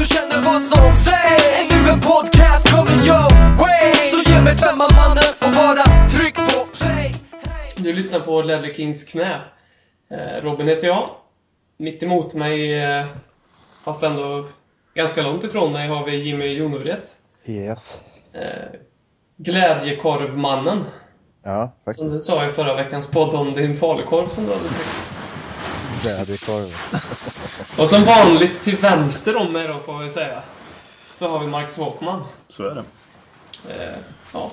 du känner vad som sägs Ännu en podcast kommer your way Så ge mig femman mannen och bara tryck på play Du lyssnar på Ledley Kings knä. Eh, Robin heter jag. Mitt emot mig, eh, fast ändå ganska långt ifrån mig, har vi Jimmy Jonevret. Yes. Eh, Glädjekorvmannen. Ja, Som faktiskt. du sa i förra veckans podd om din falukorv som du hade tryckt. Glädjekorv. Och som vanligt till vänster om mig då, får vi säga. Så har vi Marcus Håkman. Så är det. Eh, ja.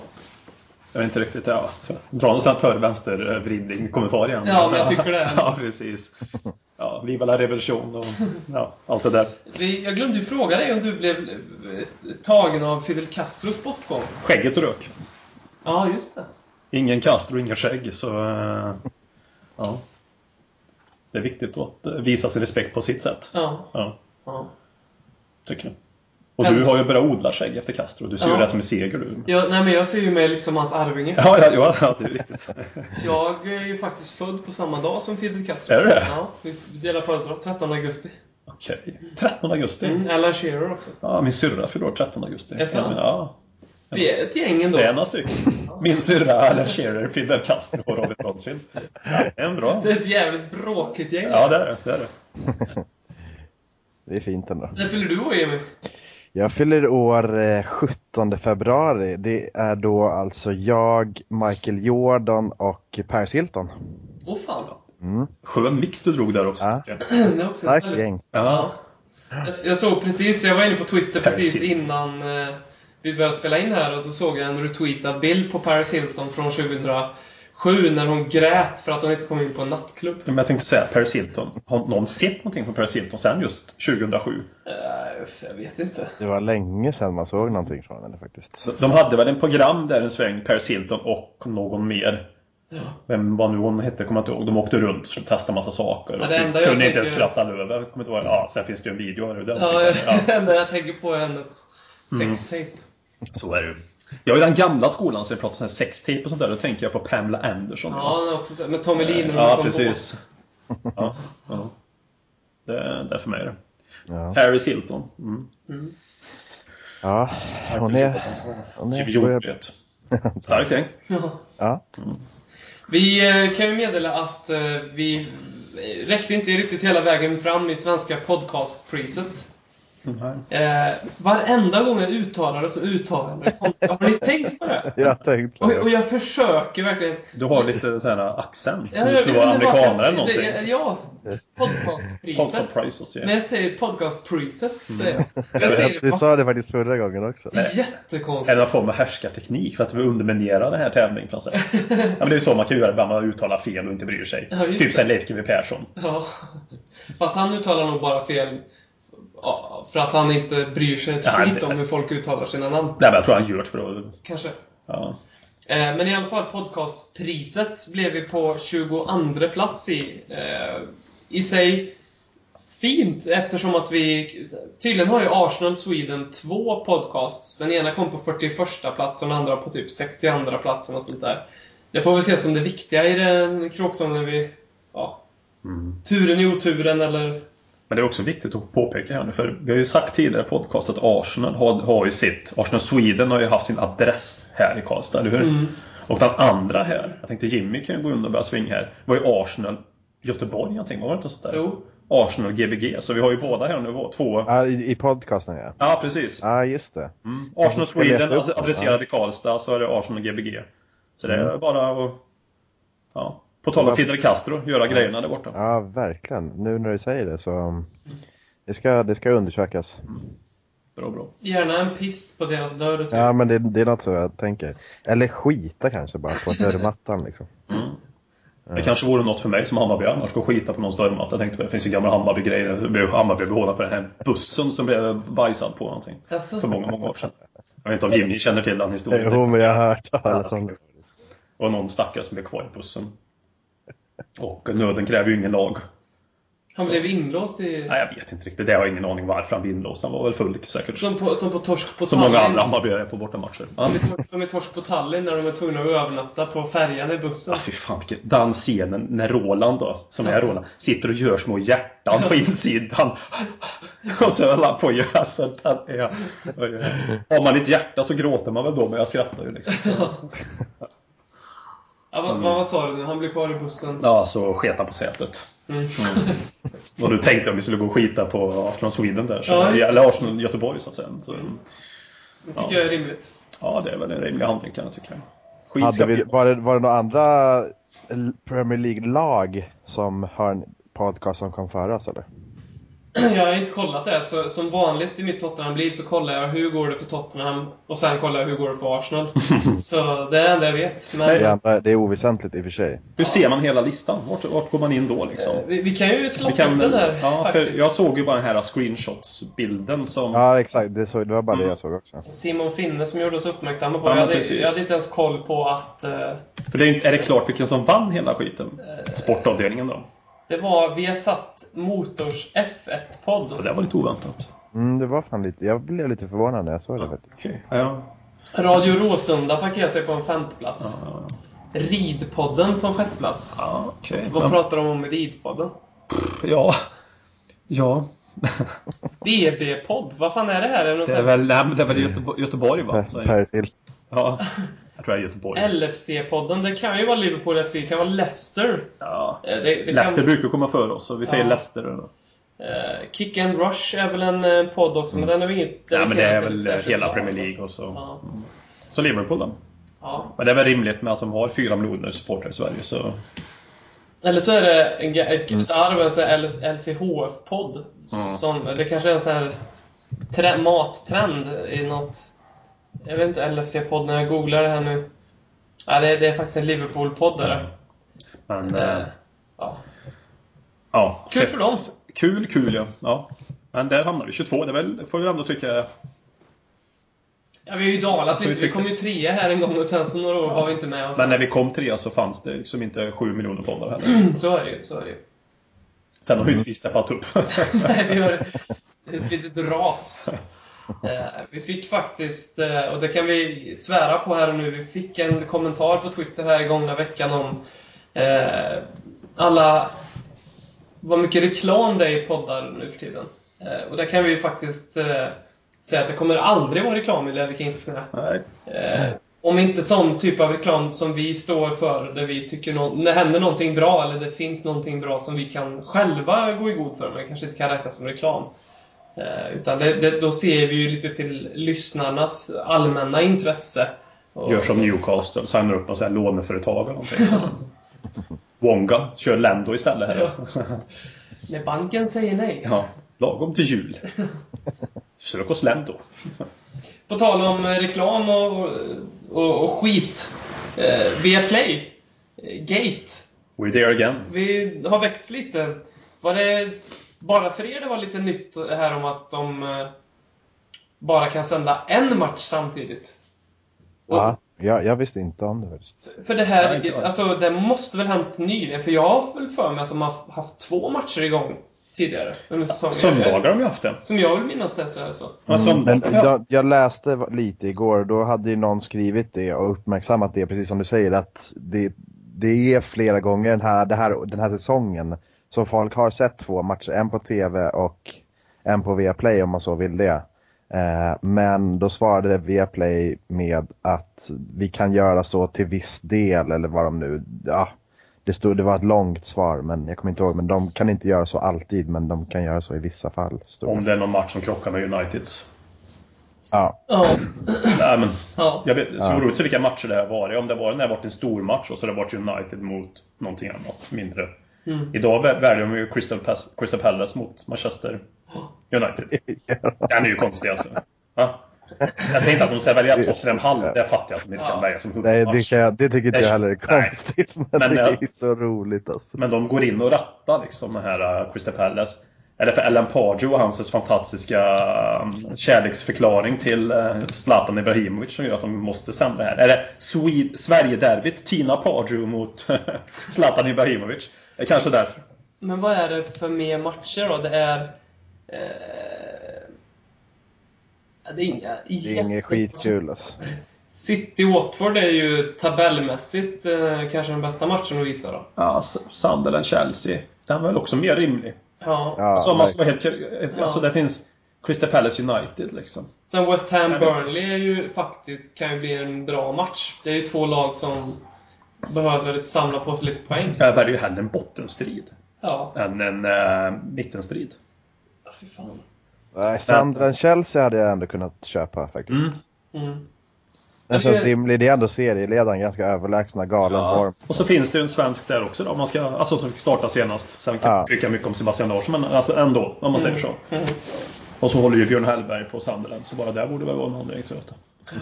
Jag vet inte riktigt, ja. Så, dra någon sån här törr vänstervridning kommentar igen. Ja, men jag tycker det. ja, precis. Ja, Viva la revolution och ja, allt det där. Vi, jag glömde ju fråga dig om du blev eh, tagen av Fidel Castros bortgång. Skägget och rök. Ja, just det. Ingen Castro, ingen skägg, så eh, ja. Det är viktigt att eh, visa sin respekt på sitt sätt. Ja. Ja, ja. tycker jag. Och du har ju börjat odla skägg efter Castro. Du ser Ja. ju det som en seger du. Ja, nej, men jag ser ju mig lite som hans arvinge. Ja, ja, ja, ja det är riktigt. Jag är ju faktiskt född på samma dag som Fidel Castro. Är du det? Ja, vi delar födelsedag. 13 augusti. Okej. 13 augusti. Mm, Alan Shearer också. Ja, min syrra fyller år 13 augusti. Är sant? Ja, Vi är ett gäng ändå. det är några stycken. Min syrra, Alan Shearer, Fidel Castro och Robert Bronsfield. Ja, det är en bra. Det är ett jävligt bråkigt gäng. Ja, det är det. det, är det. Det är fint ändå. När fyller du år, Jimmy? Jag fyller år eh, 17 februari. Det är då alltså jag, Michael Jordan och Paris Hilton. Åh fan. Mm. Skön mix du drog där också. Ja. Det är också Starkt väldigt- gäng. Ja. Jag, jag såg precis, jag var inne på Twitter precis innan eh, vi började spela in här och så såg jag en retweetad bild på Paris Hilton från 2007 när hon grät för att hon inte kom in på en nattklubb. Men jag tänkte säga Paris Hilton. Har någon sett någonting från Paris Hilton sen just 2007? Eh, jag vet inte. Det var länge sedan man såg någonting från henne faktiskt. De hade väl en program där en sväng, Paris Hilton och någon mer. Ja. Vem vad nu hon hette kommer jag inte ihåg. De åkte runt och försökte testa massa saker. Ja, Och det enda jag kunde inte ens skratta. Jag kommer inte ihåg. Ja, sen finns det ju en video här. och Den Ja, jag- det enda jag tänker på är hennes Mm. Så är det. Jag är i den gamla skolan så jag pratar här sextape och sånt där. Då tänker jag på Pamela Anderson. Ja, också så- med Tommy Lee när de Ja, precis. Ja, ja. Det är, det är för mig det. Ja, Paris Hilton. Mm. ja hon är... Hon är Tjuvjordret. Starkt gäng. Ja. ja. Vi eh, kan ju meddela att eh, vi räckte inte riktigt hela vägen fram i svenska podcastpriset. Mm. Eh, varenda gång jag uttalar det så uttalar jag det konstigt. Har ni tänkt på det? Jag har tänkt på Och, och det. jag försöker verkligen... Du har lite sån här accent. Som Ja, du skulle vara amerikanare eller någonting. det- Ja, podcastpriset. Podcast ja. Men jag säger podcastpriset, säger Mm. jag. Jag säger Vi det sa det faktiskt förra gången också. Det det jättekonstigt. någon form av härskarteknik för att vi underminerar den här tävlingen på något sätt? ja, men det är ju så man kan göra ibland, man uttalar fel och inte bryr sig. Ja, typ det. såhär Leif GW Persson. Ja. Fast han uttalar nog bara fel ja, för att han inte bryr sig ett Ja, skit om hur folk uttalar sina namn. Nej men jag tror han gör det för att... Kanske. Ja. Eh, Men i alla fall, podcastpriset blev vi på 22 plats i. Eh, I sig fint eftersom att vi... Tydligen har ju Arsenal Sweden två podcasts. Den ena kom på 41 plats och den andra på typ 62 plats och sånt där. Det får vi se som det viktiga i den kråksången vi... Ja, Mm. turen i oturen eller... Men det är också viktigt att påpeka här nu, för vi har ju sagt tidigare i podcast att Arsenal har, har ju sitt... Arsenal Sweden har ju haft sin adress här i Karlstad, eller hur? Mm. Och den andra här, jag tänkte Jimmy kan ju gå in och börja svinga här, var ju Arsenal Göteborg någonting, var det inte sånt där? Jo. Arsenal GBG, så vi har ju båda här nu, två... Ja, i, i podcasten ja. Ja, precis. Ja, just det. Mm. Arsenal Sweden upp dem, adresserad i Karlstad, så är det Arsenal GBG. Så det är Mm. bara att... Ja. På tal om Fidel Castro, göra grejerna där borta. Ja, verkligen. Nu när du säger det så... um, Det ska, det ska undersökas. Bra, bra. Gärna en piss på deras dörr. Typ. Ja, men det, det är något så jag tänker. Eller skita kanske bara på dörrmattan liksom. Mm. Det kanske vore något för mig som Hammarby annars, gå och skita på någons dörrmatta. Jag tänkte på det, det finns ju gamla Hammarby-grejer. Hammarby behålla för den här bussen som blev bajsad på någonting. Alltså, För många, många år sedan. Jag vet inte om Jimmy känner till den historien. Jo, men jag har hört talas om det. Och någon stackare som blev kvar i bussen. Och nöden kräver ju ingen lag. han blev inlåst i... Nej, jag vet inte riktigt. Det har jag ingen aning varför han blev inlåst. Han var väl full säkert. Som på, som på Torsk på Som Tallinn. många andra Hammarbyare på bortamatcher. Ja. Som i, Tor- som i Torsk på Tallinn när de är tvungna att övernatta på färjan i bussen. Ah, fy fan vilken... Den scenen när Roland då, som är Roland, sitter och gör små hjärtan på insidan. Och så höll han på att göra så den är... oj, oj. Har man ett hjärta så gråter man väl då, men jag skrattar ju liksom. Ja, vad, vad sa du nu? Han blev kvar i bussen? Ja, så sket han på sätet. Mm. Och du tänkte om vi skulle gå och skita på Arsenal Sweden där. Så, Ja, eller Arsenal Göteborg så att säga. Så, Det tycker Ja. jag är rimligt. ja, det är väl en rimlig handling kan jag tycka. Hade vi... var, det, var det några andra Premier League-lag som har en podcast som kom före oss eller? Jag har inte kollat det. Så, som vanligt i mitt Tottenham-liv så kollar jag hur går det för Tottenham och sen kollar jag hur går det för Arsenal. så det är det enda jag vet. Men, Det, andra, det är oväsentligt i och för sig. Hur ser man hela listan? Vart, vart går man in då liksom? vi, vi kan ju slå upp den där ja, för faktiskt. jag såg ju bara den här screenshots-bilden som... Ja exakt, det, så, det var bara det Mm. jag såg också. Simon Finne som gjorde oss uppmärksamma på. Ja, jag, hade, jag hade inte ens koll på att eh, För det är, inte- är det klart vilken som vann hela skiten? Sportavdelningen då? Det var Viasat Motors F1-podd. Och det var lite oväntat. Mm, det var fan lite, jag blev lite förvånad när jag såg det faktiskt. Okej. Ja, Radio Råsunda parkerar sig på en femteplats. ja, ja. Ridpodden på en sjätteplats. ja okej. Vad Men- pratar de om i Ridpodden? Ja. Ja. BB-podd? Vad fan är det här? Är det Det är väl, nej, det är väl Göteborg, Göteborg va? Per, Hill. Ja. Jag tror är Göteborg. LFC-podden? Det kan ju vara Liverpool FC, det kan vara Leicester. Ja. Eh, Det, det Leicester kan, brukar komma före oss, så vi säger Ja. Leicester. då. eh, Kick and Rush är väl en eh, podd också, men den är väl inget... Ja, men det är väl hela. Premier League och så. Ja. Så Liverpool då. ja. Men det är väl rimligt med att de har fyra miljoner supportrar i Sverige så... Eller så är det en, ett, ett arv, en LCHF-podd. Mm. Som, det kanske är en sån här tre, mattrend i något... Jag vet inte, LFC-podd när jag googlar det här nu. Ja, det, är- det är faktiskt en Liverpool-podd där. Men... Eh, ja. Ja. Kul för dem. Kul, kul ja. ja. Men där hamnar vi. 22, det är väl, får vi ändå tycka... Ja, vi har ju dalat Alltså, vi lite. Vi tycker- kom ju trea här en gång och sen så några år var vi inte med. Och Men när vi kom trea så fanns det liksom inte 7 miljoner poddar heller. Så är det ju. Så är det ju. Sen har ju inte vi steppat upp. Nej, vi har ett litet ras. Eh, Vi fick faktiskt, eh, och det kan vi svära på här och nu, vi fick en kommentar på Twitter här i gångna veckan om eh, alla... Vad mycket reklam det är i poddar nu för tiden. Och där kan vi ju faktiskt säga att det kommer aldrig vara reklam i Levi Kings knä. Om inte sån typ av reklam som vi står för, där vi tycker när det händer någonting bra eller det finns någonting bra som vi kan själva gå i god för, men kanske inte kan räknas som reklam. Eh, utan det, det, då ser vi ju lite till lyssnarnas allmänna intresse. Och- Gör som Newcastle, signar upp och här låneföretag eller någonting. Wonga, kör Lendo istället här. När banken säger nej. Ja, lagom till jul. Sök oss Lendo. På tal om eh, reklam och, och, och skit. Eh, Viaplay. Eh, Gate. We're there again. Vi har växt lite. Var det bara för er det var lite nytt här om att de eh, bara kan sända en match samtidigt? Och- Ja, jag, jag visste inte om det faktiskt. För det här, alltså det måste väl hänt nyligen? För jag har väl för mig att de har haft två matcher igång tidigare under säsongen. Söndagar har de ju haft det. Som jag vill minnas det så är det så. Ja, Men jag, jag läste lite igår, då hade ju någon skrivit det och uppmärksammat det, precis som du säger, att det, det är flera gånger den här, det här, den här säsongen som folk har sett två matcher, en på TV och en på Viaplay om man så vill det. Eh, men då svarade Viaplay med att vi kan göra så till viss del eller vad de nu, ja, det, stod, det var ett långt svar men jag kommer inte ihåg, men de kan inte göra så alltid men de kan göra så i vissa fall. stod. Om det är någon match som krockar med Uniteds. Ja, Ja. Nej, men ja. jag vet, så Ja. roligt så vilka matcher det har varit. Om det var, när det har varit en stor match och så har det varit United mot någonting annat, mindre. Mm. Idag vä- väljer de ju Crystal, Pas- Crystal Palace mot Manchester United. Den är ju konstig alltså. Va? Jag säger inte att de ska välja Tottenham Hall, det fattar jag att de inte kan Ja. välja som Nej, det, huvudmatch. kan jag, det tycker inte jag heller är konstigt. Men, Men, det ja. är så roligt alltså. Men de går in och rattar liksom den här uh, Crystal Palace. Eller för Ellen Pardew och hans fantastiska um, kärleksförklaring till uh, Zlatan Ibrahimovic som gör att de måste sända det här. Är det Sverige-derbyt? Tina Pardew mot Zlatan Ibrahimovic? Det är kanske därför. Men vad är det för mer matcher då? Det är... Eh, det är inga Det är inget skitkul alltså. City-Watford är ju tabellmässigt eh, kanske den bästa matchen att visa då. Ja, Sunderland-Chelsea. Den var väl också mer rimlig. Ja. Ja, Alltså, man ska vara helt... Alltså, det finns Crystal Palace United liksom. Sen West Ham Jag vet. Burnley är ju faktiskt, kan ju bli en bra match. Det är ju två lag som behöver samla på sig lite poäng. Jag väljer ju hellre en bottenstrid Ja. än en uh, mittenstrid. Fy fan. Nej, Sandra Chelsea hade jag ändå kunnat köpa faktiskt. Mm. Mm. Den känns rimlig. Det är ändå serieledaren, ganska överlägsna, galen form. Och så finns det ju en svensk där också då, man ska, alltså som fick starta senast. Sen kan Ja. man tycka mycket om Sebastian Larsson, men alltså ändå, om man säger så. Mm. Och så håller ju Björn Hellberg på Sunderland, så bara där borde väl vara en anledning tror jag.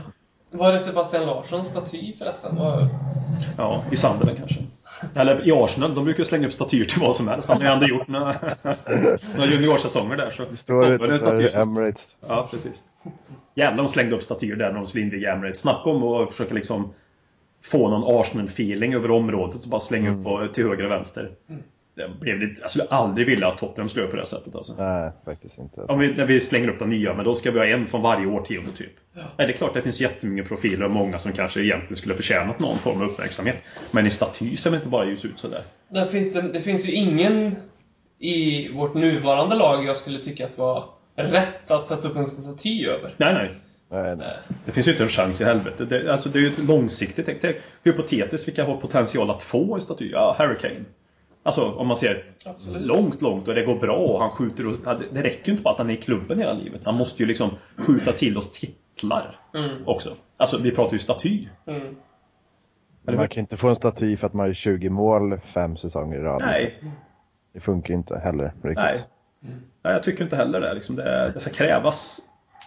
Var det Sebastian Larssons staty förresten? Var... Ja, i Sunderland kanske. Eller i Arsenal, de brukar slänga upp statyer till vad som helst. Han har ju ändå gjort några, några juniorsäsonger där. Så Det står utanför. Emirates. Ja, precis. Jävlar, de slängde upp statyer där när de skulle inviga Emirates. Snacka om att försöka liksom få någon Arsenal-feeling över området och bara slänga upp på, till höger och vänster. Det blev lite, jag skulle aldrig vilja att Tottenham skulle göra på det sättet alltså. Nej, faktiskt inte. Om vi, när vi slänger upp de nya, men då ska vi ha en från varje årtionde typ. Nej, det är klart det finns jättemånga profiler och många som kanske egentligen skulle förtjänat någon form av uppmärksamhet. Men i staty ser vi inte bara ljus ut sådär. Där finns det, det finns ju ingen i vårt nuvarande lag jag skulle tycka att var rätt att sätta upp en staty över. Nej, nej. Nej, nej. Det finns ju inte en chans i helvete. Det, alltså, det är ju ett långsiktigt. Tänk, hypotetiskt, vilka har potential att få en staty? Ja, Harry Kane. Alltså om man ser Absolut. långt, långt och det går bra och han skjuter och, ja, det- räcker ju inte bara att han är i klubben hela livet. Han måste ju liksom skjuta till oss titlar Mm. också. Alltså vi pratar ju staty. Mm. Men man kan inte få en staty för att man har 20 mål fem säsonger i rad. Nej, Det funkar ju inte heller riktigt. nej. nej. Jag tycker inte heller det. Liksom det, det ska krävas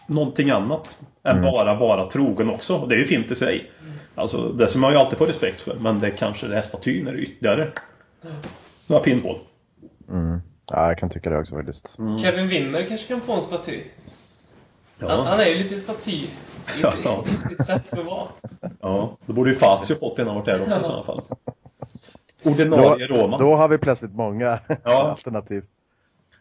någonting annat än bara vara trogen också. Och det är ju fint i sig. Alltså, det som man ju alltid får respekt för. Men det kanske det är statyn är ytterligare några pinnhål. Mm. Ja, jag kan tycka det också faktiskt. Kevin Wimmer kanske kan få en staty. Han, Ja. han är ju lite staty i, Ja. si- i sitt sätt att vara. ja. Då borde ju Fazio fått en han varit där också i sådana fall. Ordinarie Då, Roma. då har vi plötsligt många Ja. alternativ.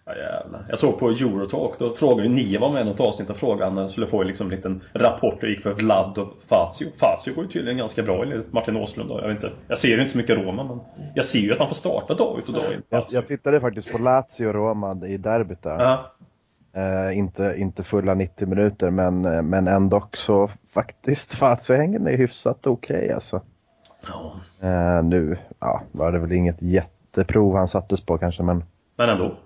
Ja, jävlar. Jag såg på Eurotalk, då frågade ju Niva med i något avsnitt och frågade han skulle få liksom en liten rapport det gick för Vlad och Fazio. Fazio går ju tydligen ganska bra enligt Martin Åslund. Då. Jag, vet inte, jag ser ju inte så mycket Roma, men jag ser ju att han får starta dag ut och dag in. Jag, Fazio. jag tittade faktiskt på Lazio Roma i derbyt där. Ja. Eh, inte, inte fulla 90 minuter men, men ändå så faktiskt Fazio-hängen är hyfsat okej alltså. ja. Eh, nu ja, var det väl inget jätteprov han sattes på kanske men, Men ändå.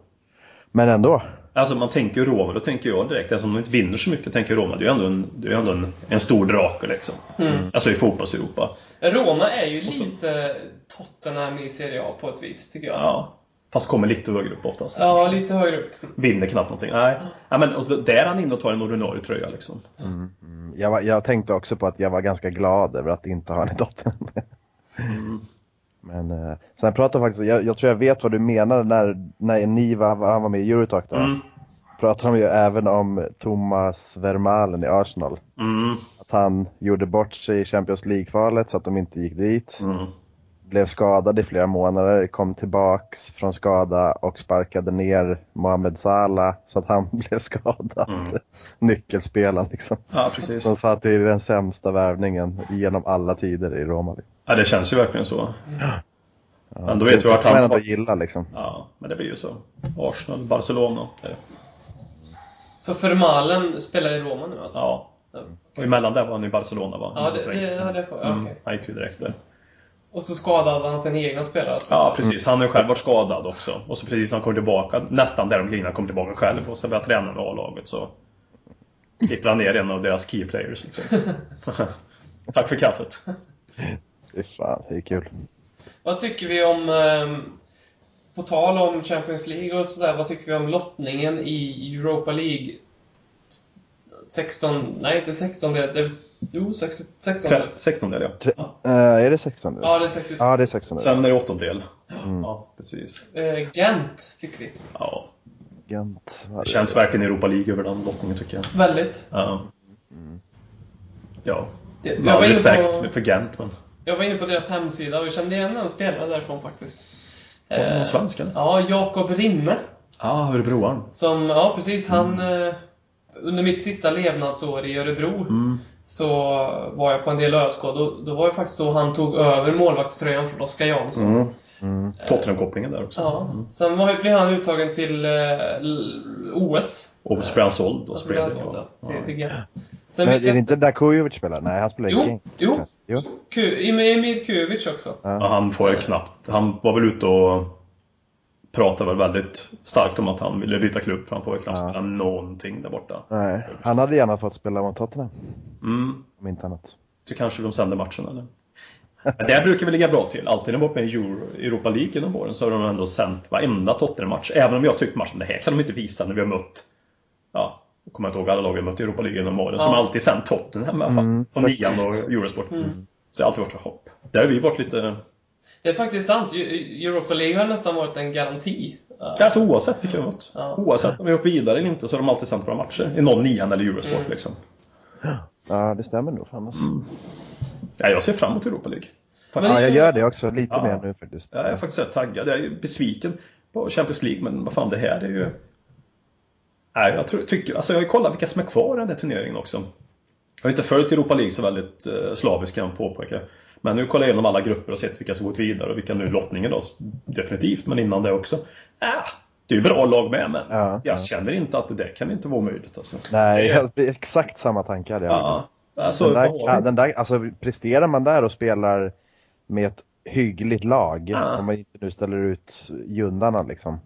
Men ändå. Alltså man tänker Roma, då tänker jag direkt, eftersom de inte vinner så mycket, tänker Roma, det är ju ändå en, det är ändå en, en stor drake liksom. Mm. Alltså i fotbolls-Europa. Roma är ju så- lite Tottenham i Serie A på ett vis, tycker jag. Ja. Fast kommer lite högre upp oftast. Ja, lite högre upp. Vinner knappt någonting. Nej. Ja, men och där är han inne och tar en ordinarie tröja liksom. Mm, Jag, var, jag tänkte också på att jag var ganska glad över att inte ha han i dottern. Men eh, sen pratade faktiskt, jag, jag tror jag vet vad du menade när, när Niva, han var med i Eurotalk då. Mm. Pratade de ju även om Thomas Vermaelen i Arsenal. Mm. Att han gjorde bort sig i Champions League-kvalet så att de inte gick dit. Mm. Blev skadad i flera månader, kom tillbaks från skada och sparkade ner Mohamed Salah så att han blev skadad. Mm. Nyckelspelaren liksom. Ja, precis. Som sa att det är den sämsta värvningen genom alla tider i Roma. Ja, det känns ju verkligen så. Ja, Men då vet vi vart det han ändå har... gilla liksom. Ja, men det blir ju så. Arsenal, Barcelona. Det- Så Vermaelen spelar i Roma nu alltså? Ja. Och emellan där var han i Barcelona va? Ja, det, det hade jag på. Mm. Han gick ju direkt där. Och så skadade han sina egna spelare alltså? Ja, precis. Han har ju själv varit skadad också. Och så precis när han kom tillbaka, nästan där omkring när han kom tillbaka själv och så började träna med A-laget så klippte han ner en av deras key players. Liksom. Tack för kaffet. Fy fan, det är kul. Vad tycker vi om, ehm, på tal om Champions League och sådär, vad tycker vi om lottningen i Europa League? 16, nej inte 16 det, det Jo, 16 16 16 del ja. Tre, eh, är det 16 nu? Ja, det är 16 Ja, det är 16 nu. Sen är det åttondel. Mm. Ja, precis. Eh, Gent fick vi. Ja, Gent. det känns verkligen Europa League över den lottningen tycker jag. Väldigt. Ja. Ja. Jag, jag, var respekt på, för Gent, men... jag var inne på deras hemsida och jag kände igen en spelare därifrån faktiskt. Från Eh, svensk eller? Ja, Jakob Rinne. Ja, Örebroaren. Som, ja precis, han... Mm. Under mitt sista levnadsår i Örebro Mm. så var jag på en del ÖSK. Då, då var det faktiskt då han tog över målvaktströjan från Oskar Jansson. Mm. Mm. Tottenham-kopplingen där också. Ja. Sen var, blev han uttagen till eh, OS. Och så blev han såld. Och det, såld ja. till, Ja. till Gent. Sen Men vet är jag det inte där Kujovic spelar? Nej, han spelar i Jo, Genk. jo. jo. Ku- Emir Kujovic också. Ja, han får ju knappt. Han var väl ute och pratade väl väldigt starkt om att han ville byta klubb för han får ju knappt Ja. spela någonting där borta. Nej, han hade gärna fått spela mot Tottenham. Mm. Om inte annat. Så kanske de sänder matchen eller? Det brukar vi ligga bra till. Alltid när de varit med i Euro, Europa League genom åren så har de ändå sänt varenda Tottenham-match. Även om jag tyckt matchen, det här kan de inte visa när vi har mött Ja, jag kommer inte ihåg alla lag vi har mött i Europa League genom åren. Som Ja. alltid sänt Tottenham i alla fall. Mm, På nian och Eurosport. Mm. Så det har alltid varit så hopp. Där har vi varit lite... Det är faktiskt sant. Eu- Europa League har nästan varit en garanti. Ja. Alltså oavsett vilka vi har mött. Ja. Oavsett om vi har åkt vidare eller inte så har de alltid sänt våra matcher. I någon nian eller Eurosport Mm. liksom. Ja, det stämmer nog. Fan, alltså. Ja, jag ser fram emot Europa League. Men Ja, jag gör det också. Lite Ja. mer nu faktiskt. Jag är faktiskt rätt taggad. Jag är besviken på Champions League, men vad fan det här är ju... Nej, jag tror, tycker... Alltså jag har ju kollat vilka som är kvar i den här turneringen också. Jag har inte följt Europa League så väldigt eh, slaviskt kan jag påpeka. Men nu kollar jag igenom alla grupper och sett vilka som gått vidare och vilka nu lottningen då. Definitivt, men innan det också. Äh, det är ju bra lag med, men Ja, jag ja. känner inte att det där kan inte vara omöjligt. Alltså. Nej, Det- helt, exakt samma tankar jag. Ja, alltså, den där, den där, alltså, presterar man där och spelar med ett hyggligt lag, Ja. om man inte nu ställer ut jundarna liksom,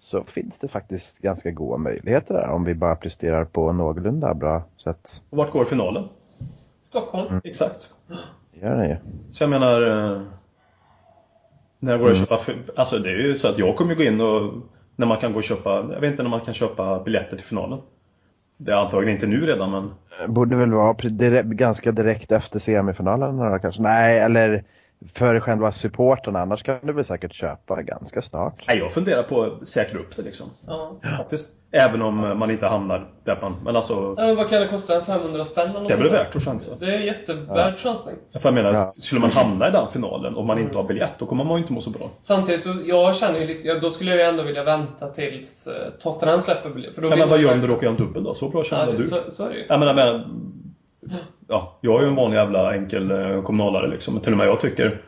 så finns det faktiskt ganska goda möjligheter där om vi bara presterar på någorlunda bra sätt. Och vart går finalen? Stockholm. Mm. Exakt. Gör det ju. Så jag menar... eh, När går det att köpa... fi- Alltså det är ju så att jag kommer gå in och... När man kan gå och köpa... Jag vet inte när man kan köpa biljetter till finalen. Det är antagligen inte nu redan men... Borde väl vara direkt, ganska direkt efter semifinalen kanske. Nej, eller för själva supporterna. Annars kan du väl säkert köpa ganska snart. Nej, jag funderar på att säkra upp det liksom. Ja. Faktiskt. Även om man inte hamnar där man... Men alltså... Ja, men vad kan det kosta? 500 spänn eller Det är väl värt att chansa. Det är en jättevärd chansning. För jag menar, Ja. skulle man hamna i den finalen och man inte har biljett, då kommer man ju inte må så bra. Samtidigt så, jag känner ju lite, ja, då skulle jag ju ändå vilja vänta tills eh, Tottenham släpper biljett. För då Ja, men vad man gör du då? Åker jag en dubbel då? Så bra Ja, känner det, du? så, så är det ju. Jag menar, men, ja, jag är ju en vanlig jävla enkel eh, kommunalare liksom. Till och med jag tycker...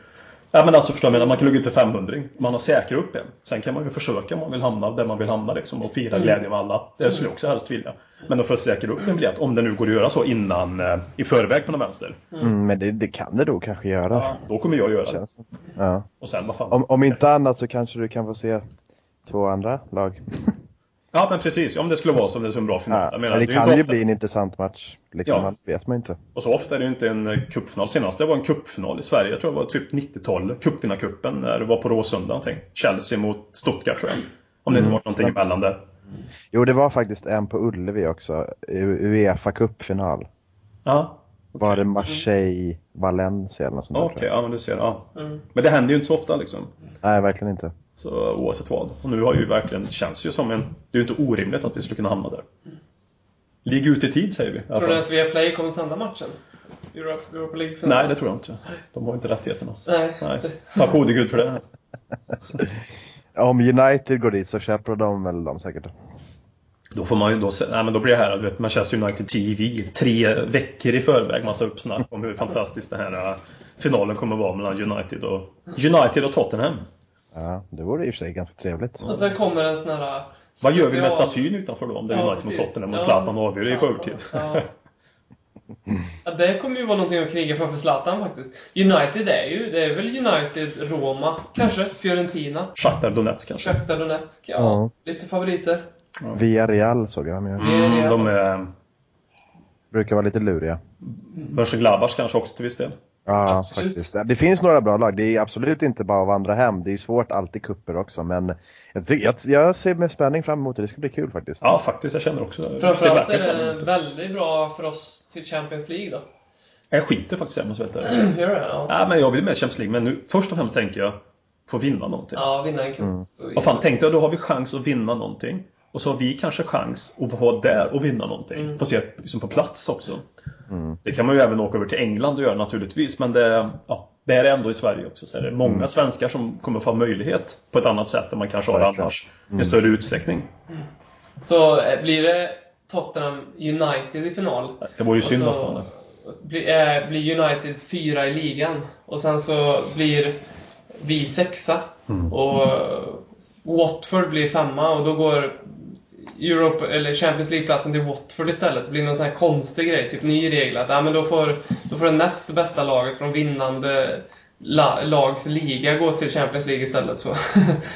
Ja men alltså förstår jag, man kan lägga ut till 500 Man har säkrat upp en. Sen kan man ju försöka om man vill hamna där man vill hamna liksom, och fira Mm. glädje med alla. Det skulle jag också helst vilja. Men att få säkra upp en biljett, om det nu går att göra så innan, eh, i förväg på någon vänster. Mm, men det, det kan det nog kanske göra. Ja, då kommer jag göra det. Ja. Och sen vad fan. Om, om inte annat så kanske du kan få se två andra lag. Ja men precis, om det skulle vara som det är så en bra final. Ja, Jag men menar, det kan inte ju ofta- bli en intressant match. Liksom, Ja. Det vet man inte. Och så ofta är det ju inte en eh, cupfinal. Senast det var en cupfinal i Sverige, jag tror det var typ 90-tal, cupvinnarcupen, när det var på Råsunda någonting. Chelsea mot Stuttgart tror jag. Om det inte Mm, varit någonting stämmer. emellan där. Jo, det var faktiskt en på Ullevi också. Uefa Cup-final. Ja. Var det Marseille, Valencia eller något sånt Okej, jag. ja men du ser. Ja. Mm. Men det händer ju inte så ofta liksom. Nej, verkligen inte. Så oavsett vad. Och nu har ju verkligen, känns ju som en... Det är ju inte orimligt att vi skulle kunna hamna där. Ligg ut i tid säger vi. Tror du att Viaplay kommer sända matchen? Europa, Europa League-final? Nej, det tror jag inte. De har inte rättigheterna. Nej. Nej. Tack gode gud för det. Om United går dit så köper de väl dem säkert. Då får man ju då, nej men då blir det här, du vet, Manchester United TV tre veckor i förväg massa uppsnack om hur fantastiskt den här äh, finalen kommer vara mellan United och United och Tottenham. Ja, det vore i och för sig ganska trevligt. Och sen kommer en sån här... Vad gör vi med statyn utanför då om det är Ja, United mot. Tottenham och Ja, Zlatan avgör i på övertid? Ja. Ja, det kommer ju vara någonting att kriga för för Zlatan faktiskt. United är ju, det är väl United, Roma, kanske, Fiorentina, Shakhtar Donetsk kanske? Shakhtar Donetsk, ja. Ja. Lite favoriter. Via Real såg jag med. Mm, de är Brukar vara lite luriga. Mönchengladbach kanske också till viss del. Ja, Absolut. faktiskt. Det finns några bra lag. Det är absolut inte bara att vandra hem. Det är svårt alltid kupper också. Men jag, tycker, jag, jag ser med spänning fram emot det. Det ska bli kul faktiskt. Ja, faktiskt. Jag känner också ser Framförallt är det det. väldigt bra för oss till Champions League då. Jag skiter faktiskt i det, ärlig. Gör det? Ja. Men jag vill med Champions League, men nu, först och främst tänker jag få vinna någonting. Ja, vinna en cup. Mm. Vad fan, tänkte jag då har vi chans att vinna någonting. Och så har vi kanske chans att vara där och vinna någonting. Mm. Få se liksom på plats också. Mm. Det kan man ju även åka över till England och göra naturligtvis. Men det, ja, det är ändå i Sverige också. Så är det många Mm. svenskar som kommer få möjlighet på ett annat sätt än man kanske har annars. Mm. I större utsträckning. Så eh, blir det Tottenham United i final. Det vore ju synd nästan. blir, eh, blir United fyra i ligan. Och sen så blir vi sexa. Mm. Och Watford blir femma och då går Europe, eller Champions League-platsen till Watford istället. Det blir någon sån här konstig grej, typ ny regel att ja, men då, får, då får det näst bästa laget från vinnande la, lags liga gå till Champions League istället. Så,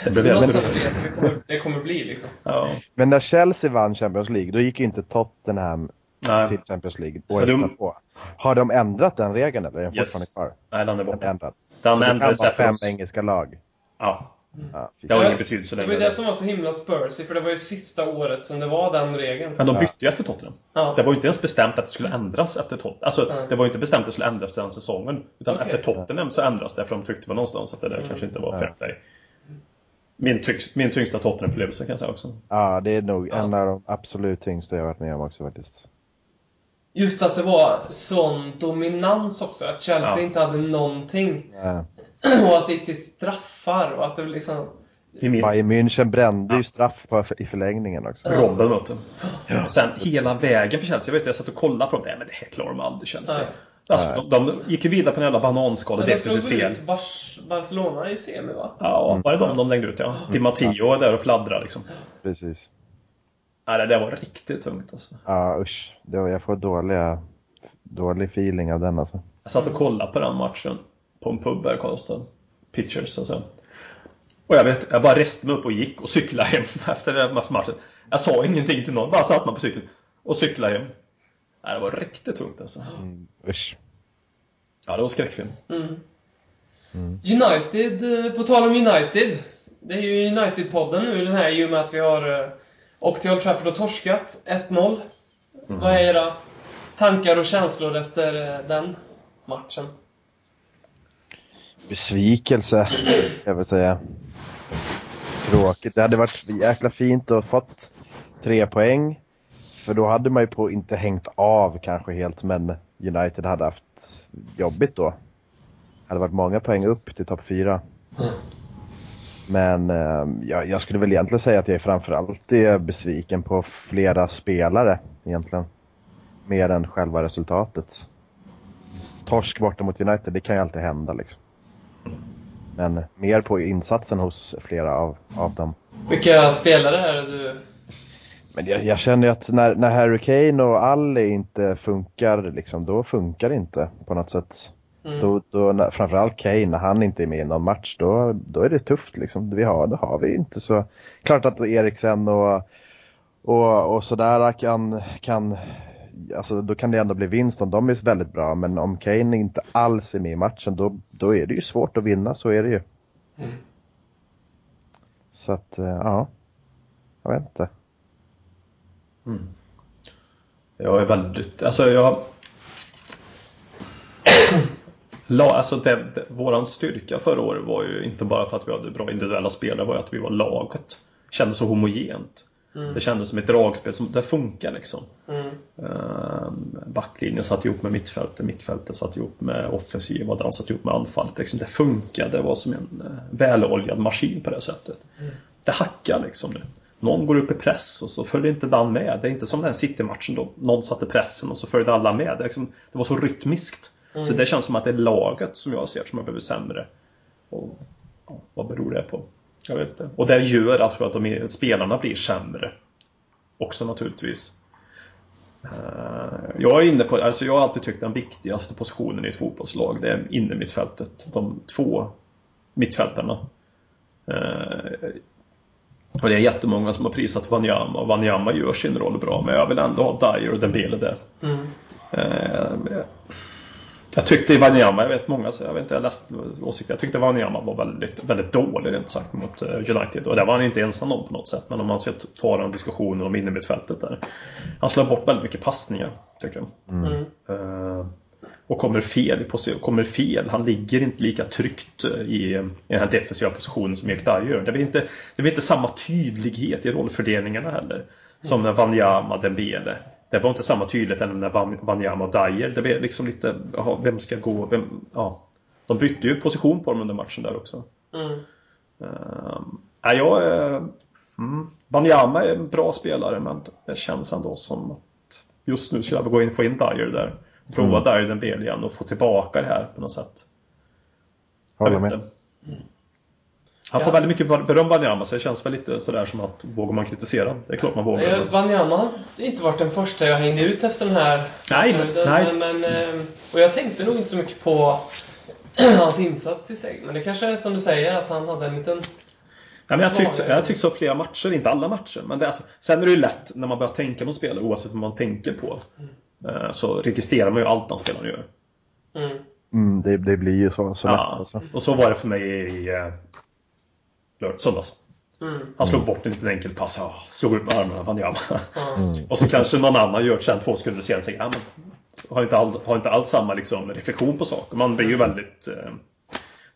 Det så vet jag det kommer, det kommer bli liksom. Ja. Men när Chelsea vann Champions League, då gick ju inte Tottenham Nej. till Champions League året de- på. Har de ändrat den regeln eller är den Yes. fortfarande kvar? Nej, den är Den borta. ändrad. Den Så det kan vara fem oss. engelska lag. Ja, Ja, fy det har ingen betydelse Det var längre. det som var så himla spursy, för det var ju sista året som det var den regeln. Men de bytte ju efter Tottenham. Ja. Det var ju inte ens bestämt att det skulle ändras efter Tottenham. Alltså, Nej. det var ju inte bestämt att det skulle ändras den säsongen. Utan Okej. efter Tottenham så ändras det, för de tyckte väl någonstans att det där kanske inte var fair play. Min, tycks, min tyngsta Tottenham-upplevelse kan jag säga också. Ja, det är nog Ja. en av de absolut tyngsta jag varit med om också faktiskt. Just att det var sån dominans också. Att Chelsea Ja. inte hade någonting. Ja. Och att det gick till straffar och att det liksom... I min, Bayern München brände ju straff på, i förlängningen också. Ja. Robben vet du. Och sen hela vägen för Chelsea. Jag vet jag satt och kollade på dem. Nej men det här klarar de aldrig Chelsea. Nej. Alltså, Nej. de, de gick ju vidare på en jävla Men de defensivt slog spel. Bars- Barcelona i semi va? Ja, var det de de längde ut ja. Di Matteo är där och fladdrar liksom. Precis. Nej, det där var riktigt tungt alltså. Ja, usch. Det var, jag får dåliga, dålig feeling av den alltså. Jag satt och kollade på den matchen på en pub här i Karlstad. Pitchers och så. Och jag vet, jag bara reste mig upp och gick och cyklade hem efter den matchen. Jag sa ingenting till någon, bara satt man på cykeln och cyklade hem. Nej, det var riktigt tungt alltså. Mm, usch. Ja, det var skräckfilm. Mm. Mm. United, eh, på tal om United. Det är ju United-podden nu den här i och med att vi har åkt till Old Trafford och torskat 1-0. Vad är era tankar och känslor efter eh, den matchen? Besvikelse, jag vill säga. Tråkigt. Det hade varit jäkla fint att fått tre poäng. För då hade man ju på inte hängt av kanske helt, men United hade haft jobbigt då. Det hade varit många poäng upp till topp fyra. Men eh, jag, jag skulle väl egentligen säga att jag framförallt är besviken på flera spelare egentligen. Mer än själva resultatet. Torsk borta mot United, det kan ju alltid hända liksom. Men mer på insatsen hos flera av, av dem. Vilka spelare är det du... Men jag, jag känner att när, när Harry Kane och Ali inte funkar, liksom, då funkar det inte på något sätt. Mm. Då, då, när, framförallt Kane, när han inte är med i någon match, då, då är det tufft. Liksom. Vi har, det har vi inte så. Klart att Eriksen och, och, och sådär kan, kan, alltså då kan det ändå bli vinst om de är väldigt bra. Men om Kane inte alls är med i matchen, då, då är det ju svårt att vinna, så är det ju. Mm. Så att, eh, ja. Jag vet inte. Jag är väldigt, alltså jag... La, alltså det, det, våran styrka förra året var ju inte bara för att vi hade bra individuella spelare, var ju att vi var laget. Kändes så homogent. Mm. Det kändes som ett dragspel som det funkar liksom. Mm. Ehm, backlinjen satt ihop med mittfältet, mittfältet satt ihop med offensiv och den satt ihop med anfallet. Liksom, det funkade, det var som en uh, väloljad maskin på det sättet. Mm. Det hackar liksom nu. Någon går upp i press och så följer inte den med. Det är inte som den City-matchen då någon satte pressen och så följde alla med. Det, liksom, det var så rytmiskt. Mm. Så det känns som att det är laget som jag ser som har blivit sämre. Och, ja, vad beror det på? Jag vet inte. Och det gör alltså att de, spelarna blir sämre. Också naturligtvis. Eh, Jag är inne på, alltså jag har alltid tyckt den viktigaste positionen i ett fotbollslag det är inne mittfältet. De två mittfältarna. Eh, Och det är jättemånga som har prisat Wanyama och Wanyama gör sin roll bra men jag vill ändå ha Dyer och Dembele där. Mm. Jag tyckte Wanyama, jag vet många, så jag vet inte, jag läste åsikter. Jag tyckte Wanyama var väldigt, väldigt dålig rent sagt mot eh, United. Och det var han inte ensam om på något sätt. Men om man ska ta den diskussionen om innermittfältet där. Han slår bort väldigt mycket passningar, tycker jag. Mm. Eh, och kommer fel i position, kommer fel. Han ligger inte lika tryggt eh, i, i den här defensiva positionen som Erik Dyer gör. Det blir inte, det blir inte samma tydlighet i rollfördelningarna heller. Som när Wanyama, Dembele. Det var inte samma tydlighet än när Wanyama och Dyer. Det blev liksom lite, jaha, vem ska gå? Vem, ja. De bytte ju position på dem under matchen där också. Mm. Uh, jag, är- Mm. Banyama är en bra spelare men det känns ändå som att just nu skulle jag vilja gå in få in Dyer där. Prova Mm. Dyer den Bale igen och få tillbaka det här på något sätt. Jag Håller vet med. inte. Han får Ja. väldigt mycket beröm Banyama så det känns väl lite sådär som att vågar man kritisera? Det är klart man vågar. Eh, Wanyama har inte varit den första jag hängde ut efter den här Nej. Den- nej. Men, eh, och jag tänkte nog inte så mycket på hans insats i sig. Men det kanske är som du säger, att han hade en liten... Nej, men jag tyckte jag tyckte så flera matcher, inte alla matcher. Men det, är alltså, sen är det ju lätt när man börjar tänka på spelare oavsett vad man tänker på. eh, Så registrerar man ju allt den spelaren gör. Mm. Mm, det, det blir ju så, så lätt Ja, alltså. och så var det för mig i söndags. Mm. Han slog bort en liten enkel pass, ja, slog upp med armarna. Ja. Mm. Och så kanske någon annan gör det sen två sekunder senare och tänker, ja, men har inte, all, har inte alls samma liksom, reflektion på saker. Man blir ju väldigt eh,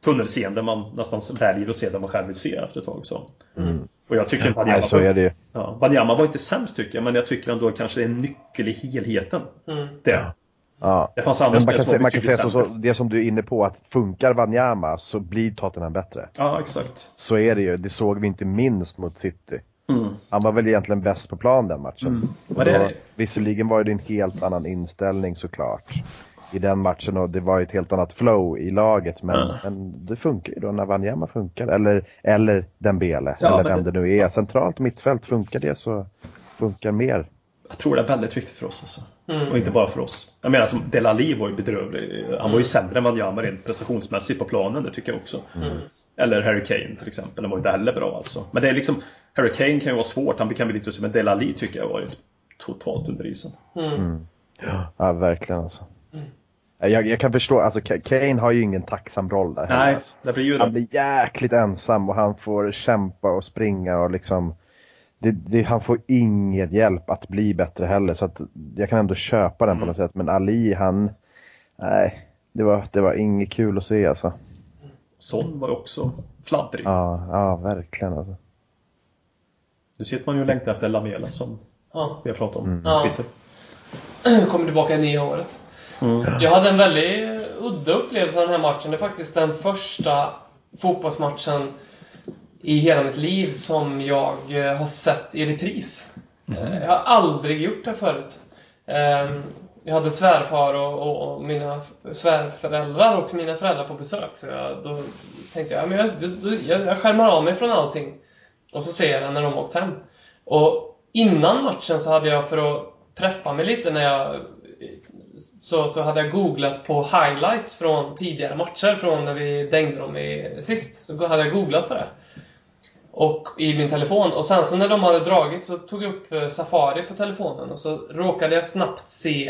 tunnelseende, man nästan väljer att se det man själv vill se efter ett tag. Så. Mm. Och jag tycker inte Nej, Wanyama så är det. Ja, Wanyama var inte sämst tycker jag, men jag tycker ändå kanske det är en nyckel i helheten. Mm. Det. Ja. Det fanns andra man kan, se, man kan säga så, så, det som du är inne på, att funkar Wanyama så blir Tottenham bättre. Ja, exakt. Så är det ju. Det såg vi inte minst mot City. Mm. Han var väl egentligen bäst på plan den matchen. Mm. Men det det. Visserligen var det en helt annan inställning såklart. I den matchen och det var ju ett helt annat flow i laget. Men, Ja. men det funkar ju då när Wanyama funkar. Eller, eller Dembele. Ja, eller vem det- det nu är. Centralt mittfält, funkar det så funkar mer. Jag tror det är väldigt viktigt för oss. Alltså. Mm. Och inte bara för oss. Jag menar som Delali var ju bedrövlig. Han var ju sämre än Wanyama rent prestationsmässigt på planen, det tycker jag också. Mm. Eller Harry Kane till exempel. Han var inte heller bra alltså. Men det är liksom Harry Kane kan ju vara svårt, han kan bli lite men Delali tycker jag har varit totalt under isen. Mm. Ja, verkligen alltså. Mm. Jag, jag kan förstå, alltså Ka- Kane har ju ingen tacksam roll där. Nej, alltså. det blir ju Han det. blir jäkligt ensam och han får kämpa och springa och liksom det, det, han får ingen hjälp att bli bättre heller så att jag kan ändå köpa den på Mm. något sätt men Ali han Nej, det var, det var inget kul att se alltså. Son var också fladdrig. Ja, ja verkligen alltså. Nu sitter man ju och längtar efter Lamela som Ja. vi har pratat om Mm. på Ja. Twitter. Kommer tillbaka i nya året. Mm. Jag hade en väldigt udda upplevelse av den här matchen. Det är faktiskt den första fotbollsmatchen i hela mitt liv som jag eh, har sett i repris. Eh, Jag har aldrig gjort det förut. Ehm, Jag hade svärfar och, och, och mina svärföräldrar och mina föräldrar på besök. Så jag, då tänkte jag, ja, men jag, jag, jag skärmar av mig från allting. Och så ser jag den när de åkt hem. Och innan matchen så hade jag för att preppa mig lite när jag så, så hade jag googlat på highlights från tidigare matcher från när vi dängde dem i, sist. Så hade jag googlat på det. Och i min telefon. Och sen så när de hade dragit så tog jag upp eh, Safari på telefonen och så råkade jag snabbt se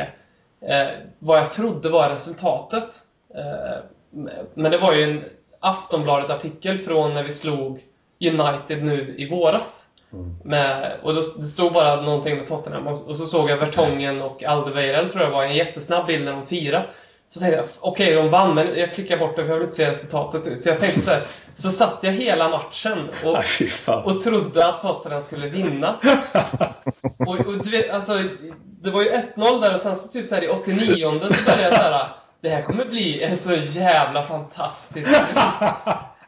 eh, vad jag trodde var resultatet. Eh, men det var ju en Aftonbladet-artikel från när vi slog United nu i våras. Med, och då, det stod bara någonting med Tottenham och, och så såg jag Vertongen och Alderweireld tror jag var en jättesnabb bild när de firade. Så tänkte jag, okej de vann men jag klickar bort det för jag vill inte se resultatet. Så jag tänkte så här, så satt jag hela matchen och, fan. och trodde att Tottenham skulle vinna. Och, och du vet, alltså, det var ju 1-0 där och sen så typ så här i 89 så började jag så här. Det här kommer bli en så jävla fantastisk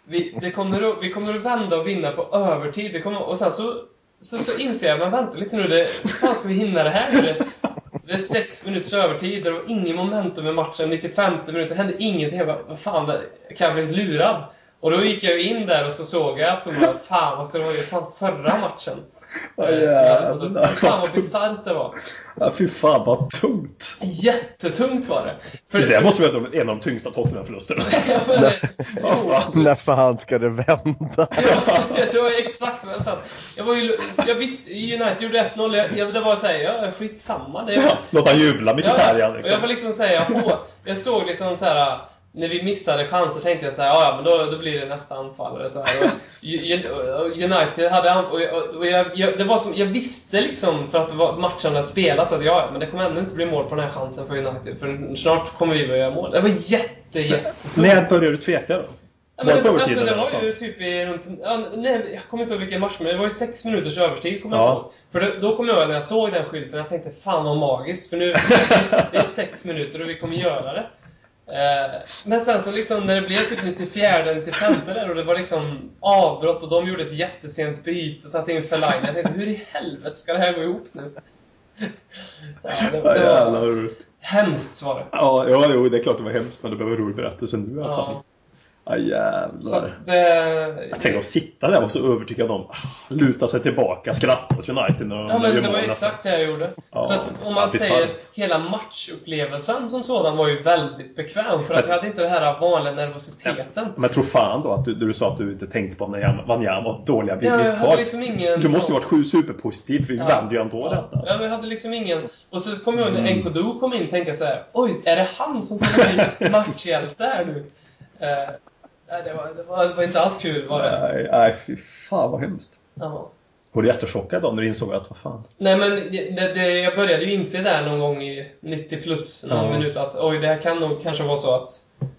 vi, det kommer att, vi kommer att vända och vinna på övertid. Det kommer, och sen så, så, så inser jag, men vänta lite nu, det, hur fan ska vi hinna det här nu? Det, är sex minuters övertid, det var ingen momentum i matchen, 95 minuter, det hände ingenting. Jag bara, vad fan, jag kan jag bli lurad? Och då gick jag in där och så såg jag att de bara, fan, alltså, det var ju fan förra matchen. Ja, jag- jävlar. Fan vad bisarrt det var. Ja, fy fan vad tungt. Jättetungt var det. För, Det där måste vara en av de tyngsta Tottenham-förlusterna. Ja. När fan ska det vända? Ja, det var exakt vad jag sa. Jag var ju... Jag visste... United gjorde 1-0. Jag, jag, det var såhär, ja skitsamma. Det är bara... Låt han jubla Mkhitaryan och jag liksom. var liksom säga, hå, jag såg liksom så här när vi missade chanser tänkte jag så här, ja men då, då blir det nästa anfallare så här. Och, United hade och, jag- och jag, jag, det var som, jag visste liksom för att var matchen hade spelats att ja, men det kommer ändå inte bli mål på den här chansen för United för snart kommer vi börja göra mål. Det var jätte, jättetungt. När började du tveka då? Ja, men det alltså, det var ju typ i runt... Ja, nej, jag kommer inte ihåg vilken match, men det var ju sex minuters övertid, kommer Ja. jag ihåg. För det, då kommer jag ihåg när jag såg den skylten, jag tänkte fan vad magiskt, för nu det är sex minuter och vi kommer göra det. Eh, men sen så liksom när det blev typ 94, 95 där och det var liksom avbrott och de gjorde ett jättesent byte och satte in Fellaini. Jag tänkte, hur i helvete ska det här gå ihop nu? Ja, det, Ja, var roligt. hemskt var det. Ja, ja, jo, det är klart det var hemskt, men det blev en rolig berättelse nu i alla fall. Ja, Ja, så jävlar. att det... Jag tänker att sitta där och så övertygad om, ah, luta sig tillbaka, skratta åt United och Ja men det var ju exakt det jag gjorde. Ja, så att om ja, man säger hela matchupplevelsen som sådan var ju väldigt bekväm för att jag hade inte den här vanliga nervositeten. Men tro fan då att du, du sa att du inte tänkte på Wanyama och dåliga Ja, misstag. liksom ingen... Du måste ju varit sju superpositiv, för vi Ja. vände ju ändå Ja, detta. ja, men jag hade liksom ingen... Och så kom jag ihåg när Mm. Enkodu kom in tänkte jag så här: Oj, är det han som kommer bli matchhjälte här nu? Eh, nej, det, var, det, var, det var inte alls kul var det. Nej, nej, fy fan vad hemskt. Ja. Var du jättechockad då när du insåg att vad fan? Nej men det, det, det, jag började ju inse där någon gång i 90 plus någon Ja. minut att oj, det här kan nog kanske vara så att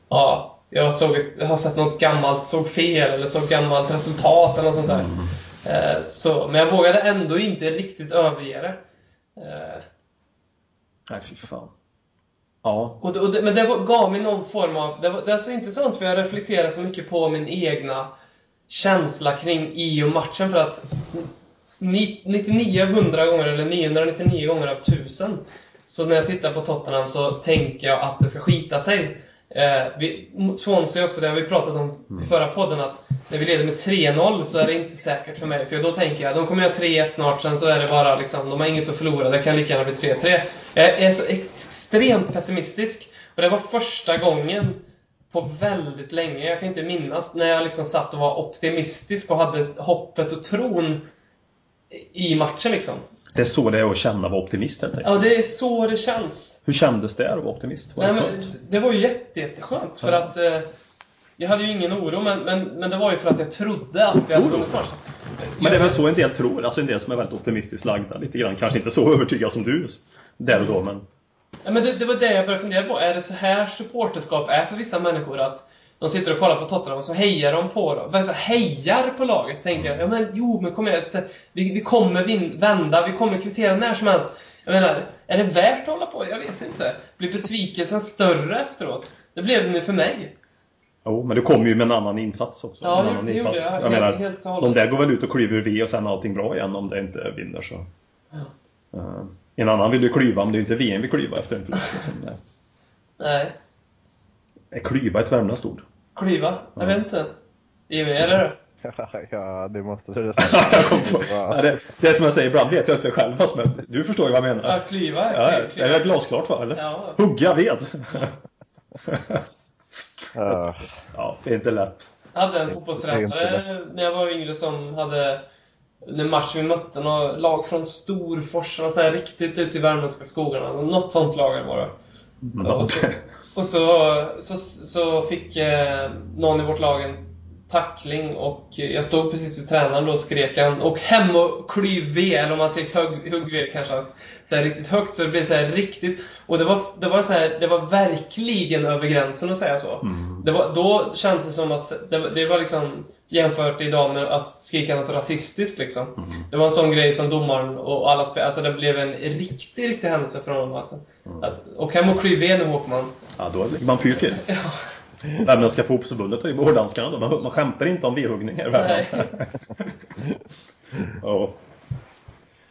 ja, jag, såg, jag har sett något gammalt, såg fel eller såg gammalt resultat eller något sånt där. Eh, så, men jag vågade ändå inte riktigt överge det. Eh, Nej, fy fan. Ja. och och det, men det var, gav mig någon form av... Det, var, det är så intressant för jag reflekterar så mycket på min egna känsla kring i och matchen för att ni- 99 av 100 gånger, eller 999 gånger av 1000 så när jag tittar på Tottenham så tänker jag att det ska skita sig. Eh, vi, Swansea också, det har vi pratat om i förra podden att när vi leder med 3-0 så är det inte säkert för mig. För då tänker jag, de kommer göra 3-1 snart, sen så är det bara liksom, de har inget att förlora, det kan lika gärna bli 3-3. Jag är så extremt pessimistisk. Och det var första gången på väldigt länge, jag kan inte minnas, när jag liksom satt och var optimistisk och hade hoppet och tron i matchen liksom. Det är så det är att känna att vara optimist helt enkelt. Ja, det är så det känns. Hur kändes det att vara optimist? Var Nej, det men, det var ju jätte, jätteskönt för Ja. att eh, jag hade ju ingen oro, men, men, men det var ju för att jag trodde att vi hade vunnit matchen. Men det är väl så en del tror, alltså en del som är väldigt optimistiskt lagda lite grann. Kanske inte så övertygad som du där och då, men... Ja, men det, det var det jag började fundera på. Är det så här supporterskap är för vissa människor? Att de sitter och kollar på Tottenham och så hejar de på dem. Alltså hejar på laget. Tänker, ja men jo, men kom igen. Vi, vi kommer vin, vända, vi kommer kvittera när som helst. Jag menar, är det värt att hålla på? Jag vet inte. Blir besvikelsen större efteråt? Det blev det nu för mig. Jo, men du kommer ju med en annan insats också. Ja, en annan det gjorde insats. jag. jag Helt- menar, helt och de där går väl ut och klyver V och sen är allting bra igen om det inte vinner så. Ja. Eh, en annan vill ju klyva, men det är ju inte VM vi klyva efter en förlust. Liksom. Det- Nej. Är klyva ett värmländskt ord? Klyva? Jag vet inte. Jimmy, är det det? ja, det måste du Jag kom på. Ja. Det, det är som jag säger, ibland vet jag inte själv, fast men du förstår ju vad jag menar. Ja, klyva. Ja, kly- är det glasklart va, eller? Ja. Hugga ved. Ja. ja, det är inte lätt. Jag hade en Det fotbollstränare när jag var yngre som hade när match vi mötte något lag från Storfors, så här riktigt ute i värmländska skogarna. Något sånt lag var det. Och så, och så, så, så fick eh, någon i vårt lag en tackling och jag stod precis vid tränaren då och skrek han och hem och klyv ved, eller om man skrek hugg, hugg ved kanske så här riktigt högt så det blev så här riktigt och det var, det var så här, det var verkligen över gränsen att säga så. Mm. Det var, då känns det som att det, var- det var liksom jämfört idag med att skrika något rasistiskt liksom. Mm. Det var en sån grej som domaren och alla spelare, alltså det blev en riktig, riktig händelse för honom alltså. Mm. Att, och hem och klyv ved nu Håkman. Ja, då lägger man pyrt till. Värmländska fotbollsförbundet har ju hårddanskarna då. Man, man skämtar inte om vedhuggningar i Värmland. ja.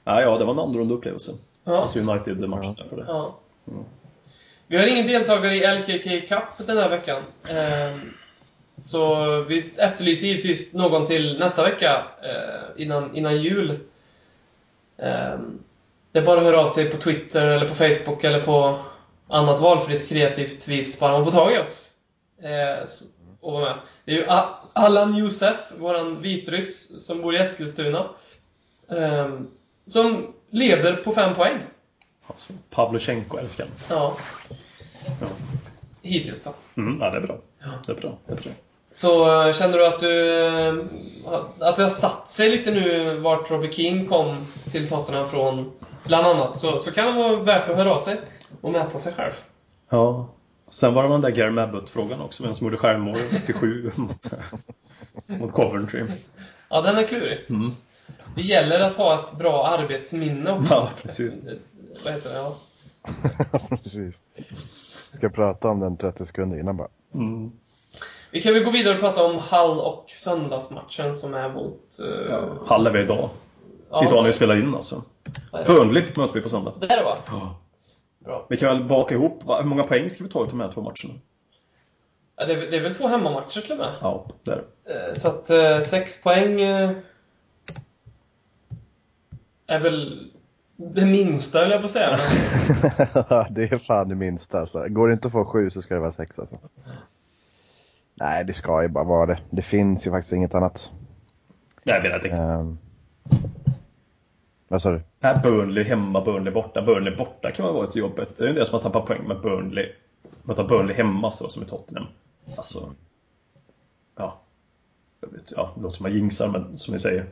Ja, ja, det var en annorlunda upplevelse. Ja. Alltså United-matchen där för det. Ja. Vi har ingen deltagare i LKK Cup den här veckan. Ehm, Så vi efterlyser givetvis någon till nästa vecka eh, innan, innan jul. Ehm, Det är bara att höra av sig på Twitter eller på Facebook eller på annat valfritt kreativt vis bara man får tag i oss. Eh, Och vara med. Det är ju Allan Josef, våran vitryss som bor i Eskilstuna. ehm, Som leder på fem poäng. Alltså, Pavlyuchenko älskar. Ja, Ja. hittills då. Mm, ja, det är bra. Ja. Det är bra. Det är bra. Så eh, känner du att du eh, att det har satt sig lite nu vart Robbie King kom till Tottenham från bland annat så, så kan det vara värt att höra av sig och mäta sig själv. Ja. Sen var det den där Gary Mabbott-frågan också. Vem som gjorde självmål 87 mot, mot Coventry. Ja, den är klurig. Mm. Det gäller att ha ett bra arbetsminne också. Ja, precis. Vad heter det? Ja. Precis. Ska prata om den 30 sekunder innan bara. Mm. Vi kan väl gå vidare och prata om Hall och söndagsmatchen som är mot... Uh, Ja, Hall är vi idag. ja, Idag när vi spelar in alltså. Burnley möter vi på söndag. Det är det va? Bra. Vi kan väl baka ihop, hur många poäng ska vi ta ut de här två matcherna? Ja, det, är, det är väl två hemmamatcher till och med? Ja, det är det. Eh, Så att eh, sex poäng eh, är väl det minsta, höll jag på att säga. Det är fan det minsta alltså. Går det inte att få sju så ska det vara sex alltså. Nej, det ska ju bara vara det. Det finns ju faktiskt inget annat. Nej, vi tänkte. Um... Vad sa du? Här Burnley hemma, Burnley borta. Burnley borta kan vara ett jobbet. Det är ju det som har tappat poäng med Burnley. Möta Burnley hemma så som i Tottenham. Alltså... Ja. Jag vet, ja, det låter som jag jinxar, men som vi säger.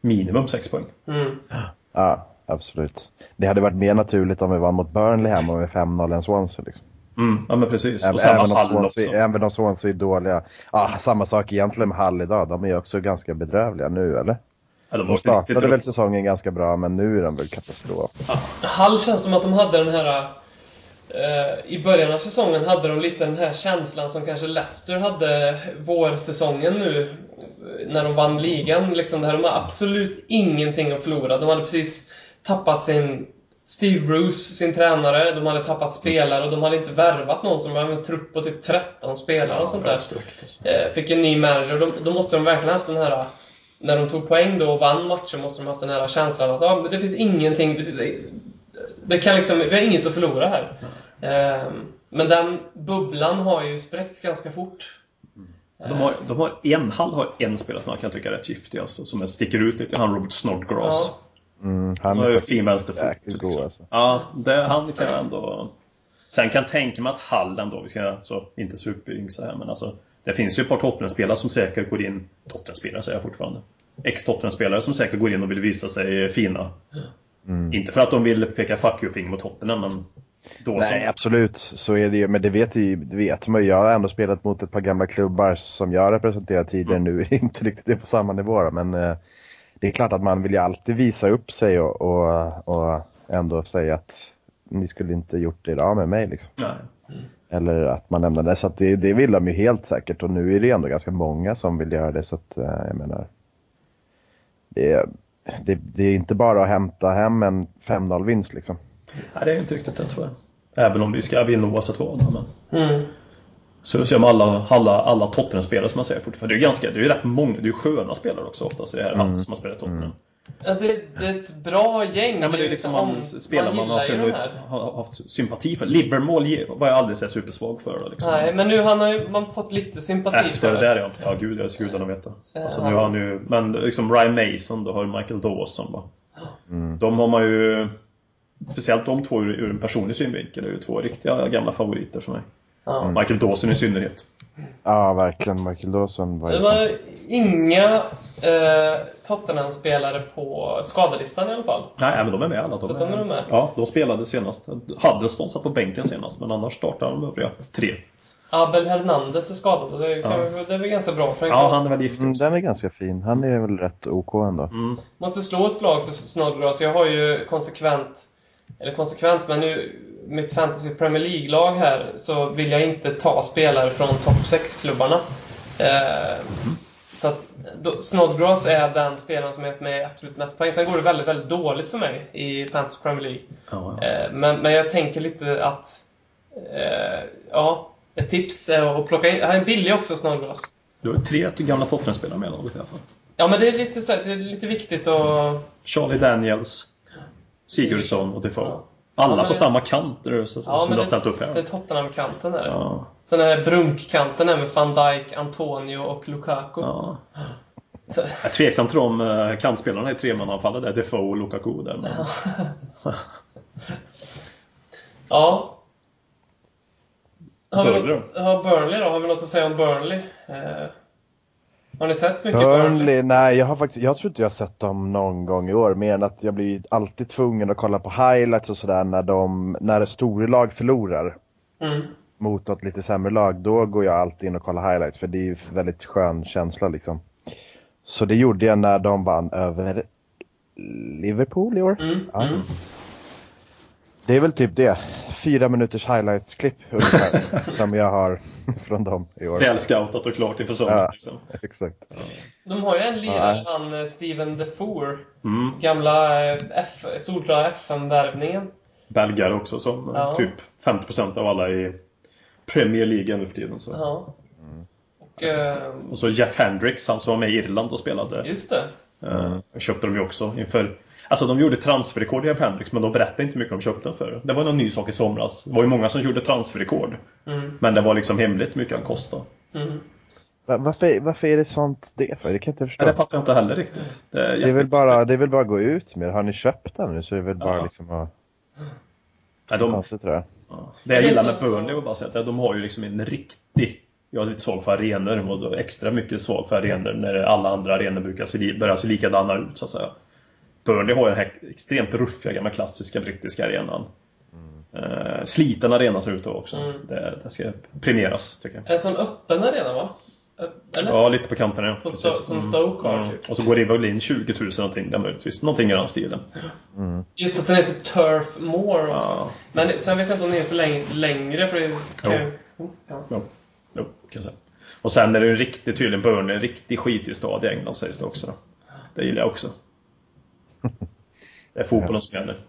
Minimum 6 poäng. mm. Ja, absolut. Det hade varit mer naturligt om vi vann mot Burnley hemma med 5-0 än Swansea. Liksom. Mm, ja men precis. Även, och samma även, Hall Swansea, också. även om Swansea är dåliga. Ja, samma sak egentligen med Hall idag. De är ju också ganska bedrövliga nu, eller? Ja, de startade väl säsongen ganska bra, men nu är de väl katastrof. Hall känns som att de hade den här... eh, I början av säsongen hade de lite den här känslan som kanske Leicester hade vårsäsongen nu. eh, När de vann ligan. Liksom det här, de har absolut ingenting att förlora. De hade precis tappat sin Steve Bruce, sin tränare. De hade tappat spelare och de hade inte värvat någon. De hade en trupp på typ 13 spelare och sånt där. Alltså. Eh, fick en ny manager. Då, då måste de verkligen haft den här... När de tog poäng då och vann matchen måste de haft den här känslan att ah, men det finns ingenting... Det, det, det kan liksom, vi har inget att förlora här. Eh, men den bubblan har ju spräckts ganska fort. De har, de har en, Hall har en spelare som man kan tycka är rätt giftig alltså, som sticker ut lite. Han Robert Snodgrass. Ja. Mm, han har är ju fin vänsterfot. god liksom. alltså. Ja, det, han kan ändå... Sen kan jag tänka mig att Hall ändå, vi ska alltså, inte superyngsa här, men alltså Det finns ju ett par Tottenham-spelare som säkert går in Tottenham-spelare säger jag fortfarande Ex-Tottenham-spelare som säkert går in och vill visa sig fina Mm. Inte för att de vill peka fuck you-finger mot Tottenham, men då Nej, så. absolut. Så är det ju. Men det vet, ju, det vet man ju. Jag har ändå spelat mot ett par gamla klubbar som jag representerat tidigare. Nu är det inte riktigt det på samma nivå men eh, det är klart att man vill ju alltid visa upp sig och, och, och ändå säga att ni skulle inte gjort er av med mig liksom. Nej. Eller att man lämnar det. Så att det, det vill de ju helt säkert. Och nu är det ändå ganska många som vill göra det. Så att eh, jag menar. Det, är- det, det är inte bara att hämta hem en 5-0 vinst liksom. Nej, det är inte riktigt det tror jag. Även om vi ska vinna oavsett vad. Men... Mm. Så ser man alla, alla, alla Tottenham-spelare som man säger fortfarande. Det är ju ganska, det är ju rätt många, det är ju sköna spelare också oftast i det här Mm. mm. som har spelat Tottenham. Ja, det, det är ett bra gäng. Ja, men det är liksom om- man, spelare man, har, gillar ju de funnit, har haft sympati för. Livermore ge- var jag aldrig så supersvag för. Liksom. Nej, men nu han har ju man fått lite sympati Efter det för där ja. Ja gud, jag ska gudarna veta. Alltså, nu har han ju, men liksom Ryan Mason, då har Michael Dawson va. Mm. De har man ju Speciellt de två ur, ur en personlig synvinkel är ju två riktiga gamla favoriter för mig. Ja. Michael Dawson i synnerhet. Ja, verkligen. Michael Dawson var Det var fantastisk. inga eh, Tottenham-spelare på skadelistan i alla fall. Nej, men de är med alla. Så de är med? Ja, de spelade senast. Huddleston satt på bänken senast, men annars startar de övriga tre. Abel Hernandez är skadad. Det, kan, det är väl ganska bra för en Ja, han är väl giftig Mm, den är ganska fin. Han är väl rätt OK ändå. Mm. Måste slå ett slag för Snodgrass. Jag har ju konsekvent, eller konsekvent, men nu mitt Fantasy Premier League-lag här så vill jag inte ta spelare från topp 6-klubbarna. Eh, så att då, Snodgrass är den spelaren som är med absolut mest poäng. Sen går det väldigt, väldigt dåligt för mig i Fantasy Premier League. Ja, ja. Eh, men, men jag tänker lite att, eh, ja, ett tips är att plocka in, han är billig också Snodgrass. Du har tre gamla Tottenham-spelare med i laget i alla fall. Ja men det är lite, så här, det är lite viktigt att Charlie Daniels, Sigurdsson och Defoe. Ja. Alla Ja, på det- samma kant så, Ja, som du har ställt upp Det är här. Tottenham-kanten där. Ja, Sen är det brunkkanten med van Dijk, Antonio och Lukaku. ja. Så, Jag är tveksam till de eh, kantspelarna i tremananfallet där, Defoe och Lukaku där. Men... ja. Har Burnley ja, Burnley då? Har vi något att säga om Burnley? Eh, har ni sett mycket Burnley? Burnley, nej jag har faktiskt, jag tror inte jag har sett dem någon gång i år. Mer än att jag blir alltid tvungen att kolla på highlights och sådär när de, när storlag förlorar Mm. mot något lite sämre lag. Då går jag alltid in och kollar highlights för det är ju en väldigt skön känsla liksom. Så det gjorde jag när de vann över Liverpool i år. Mm. Ja. Mm. Det är väl typ det. Fyra minuters highlights-klipp ungefär. som jag har från dem i år. Väl scoutat och klart inför sommaren. Ja. Liksom. Exakt. De har ju en lirare, Ja. han eh, Steven Defour. Mm. Gamla eh, F, solklara FM-värvningen. Belgare också som eh, Ja. typ 50% av alla i Premier League nu för tiden. Så. Ja. Mm. Och, Och så Jeff Hendricks, han som var med i Irland och spelade. just det. Uh, köpte de ju också inför Alltså de gjorde transferrekord i Hendricks men de berättade inte mycket om de köpte den för. Det var någon ny sak i somras. Det var ju många som gjorde transferrekord. Mm. Men det var liksom hemligt mycket han kostade. Mm. Va- Varför, varför är det sånt det för? Det kan jag inte förstå. Nej, det fattar jag inte heller riktigt. Det är, det, är väl bara, det är väl bara att gå ut med. Har ni köpt den nu så är det väl bara Ja. liksom att... Nej, de, Konstigt tror jag. ja. Det jag gillar så- med Burnley var bara att säga att de har ju liksom en riktig jag är lite svag för arenor och extra mycket svag för arenor när alla andra arenor brukar se, li- börja se likadana ut så att säga. Burnley har den här extremt ruffiga gamla klassiska brittiska arenan. Eh, sliten arena ser ut också. Mm. Det, det ska premieras tycker jag. En sån öppen arena va? Eller? Ja, lite på kanterna ja. På. Sto- som Stoke har, typ. Och så går det väl in 20 000 någonting där möjligtvis. Någonting i den stilen. Just att den heter Turf Moor också. Ja. Men det- sen vet jag inte om den heter läng- längre för det kan Jo. ju... Oh, Ja. Jo, jo, kan jag säga. Och sen är det ju riktigt tydligen Burnley, en riktig skitig stad i England sägs det också. Det gillar jag också. Det är fotbollen som gäller.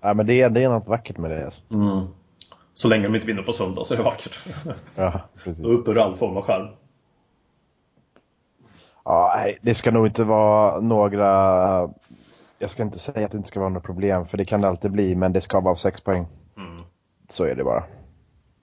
Ja men det är, det är något vackert med det. Alltså. Mm. Så länge de inte vinner på söndag så är det vackert. Ja, precis. Då upphör all form av charm. Ja, nej, det ska nog inte vara några... Jag ska inte säga att det inte ska vara några problem, för det kan det alltid bli, men det ska vara sex poäng. Mm. Så är det bara.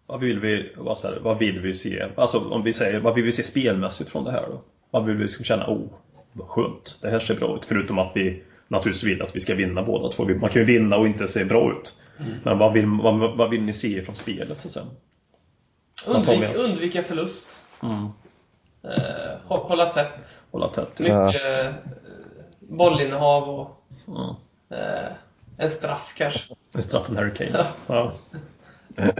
Vad vill vi, vad, här, vad vill vi se? Alltså om vi säger, vad vill vi se spelmässigt från det här då? Vad vill vi liksom känna, oh, vad skönt, det här ser bra ut. Förutom att vi naturligtvis vill att vi ska vinna båda två. Man kan ju vinna och inte se bra ut. Men vad vill, vad, vad vill ni se från spelet så Undvik, undvika förlust. Mm. Eh, hå- hålla tätt. Hålla tätt. Mycket eh, bollinnehav och Mm. eh, en straff kanske. En straff från Harry Kane. Ja. Ja.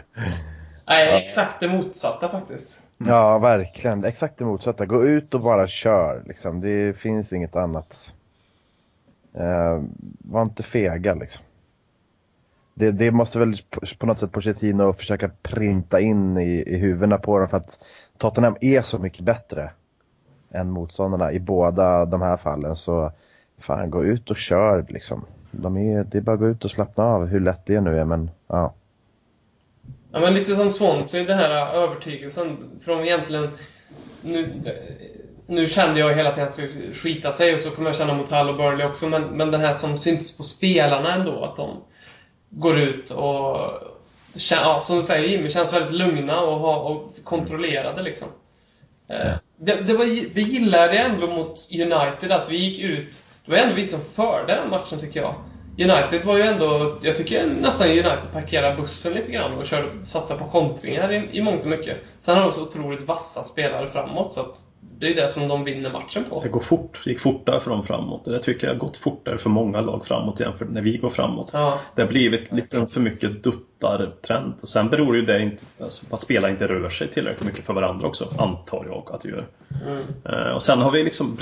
Nej, exakt det motsatta faktiskt. Ja, verkligen. Exakt det motsatta. Gå ut och bara kör. Liksom. Det finns inget annat. Eh, var inte fega liksom. Det, det måste väl på, något sätt Pochettino försöka printa in i, i huvudena på dem för att Tottenham är så mycket bättre än motståndarna i båda de här fallen. Så fan, gå ut och kör liksom. De är, det är bara att gå ut och slappna av hur lätt det nu är men ja. Ja, men lite som Swansea, den här äh, övertygelsen. Från egentligen... Nu, nu kände jag hela tiden att det skulle skita sig och så kommer jag känna mot Hull och Burnley också. Men, men den här som syntes på spelarna ändå, att de går ut och... Ja, som du säger Jimmy, känns väldigt lugna och, ha, och kontrollerade liksom. Eh, Det, det, var, det gillade jag ändå mot United, att vi gick ut. Det var ändå vi som förde den matchen tycker jag. United var ju ändå, jag tycker nästan United parkerar bussen lite grann och satsar på kontringar i, i mångt och mycket. Sen har de så otroligt vassa spelare framåt så att det är det som de vinner matchen på. Det går fort. Det gick fortare för dem framåt. Det tycker jag har gått fortare för många lag framåt jämfört med när vi går framåt. Ja, Det har blivit lite för mycket duttar-trend. Och sen beror ju det inte, alltså, på att spelare inte rör sig tillräckligt mycket för varandra också. Antar jag att det gör. mm. Eh, och sen har vi liksom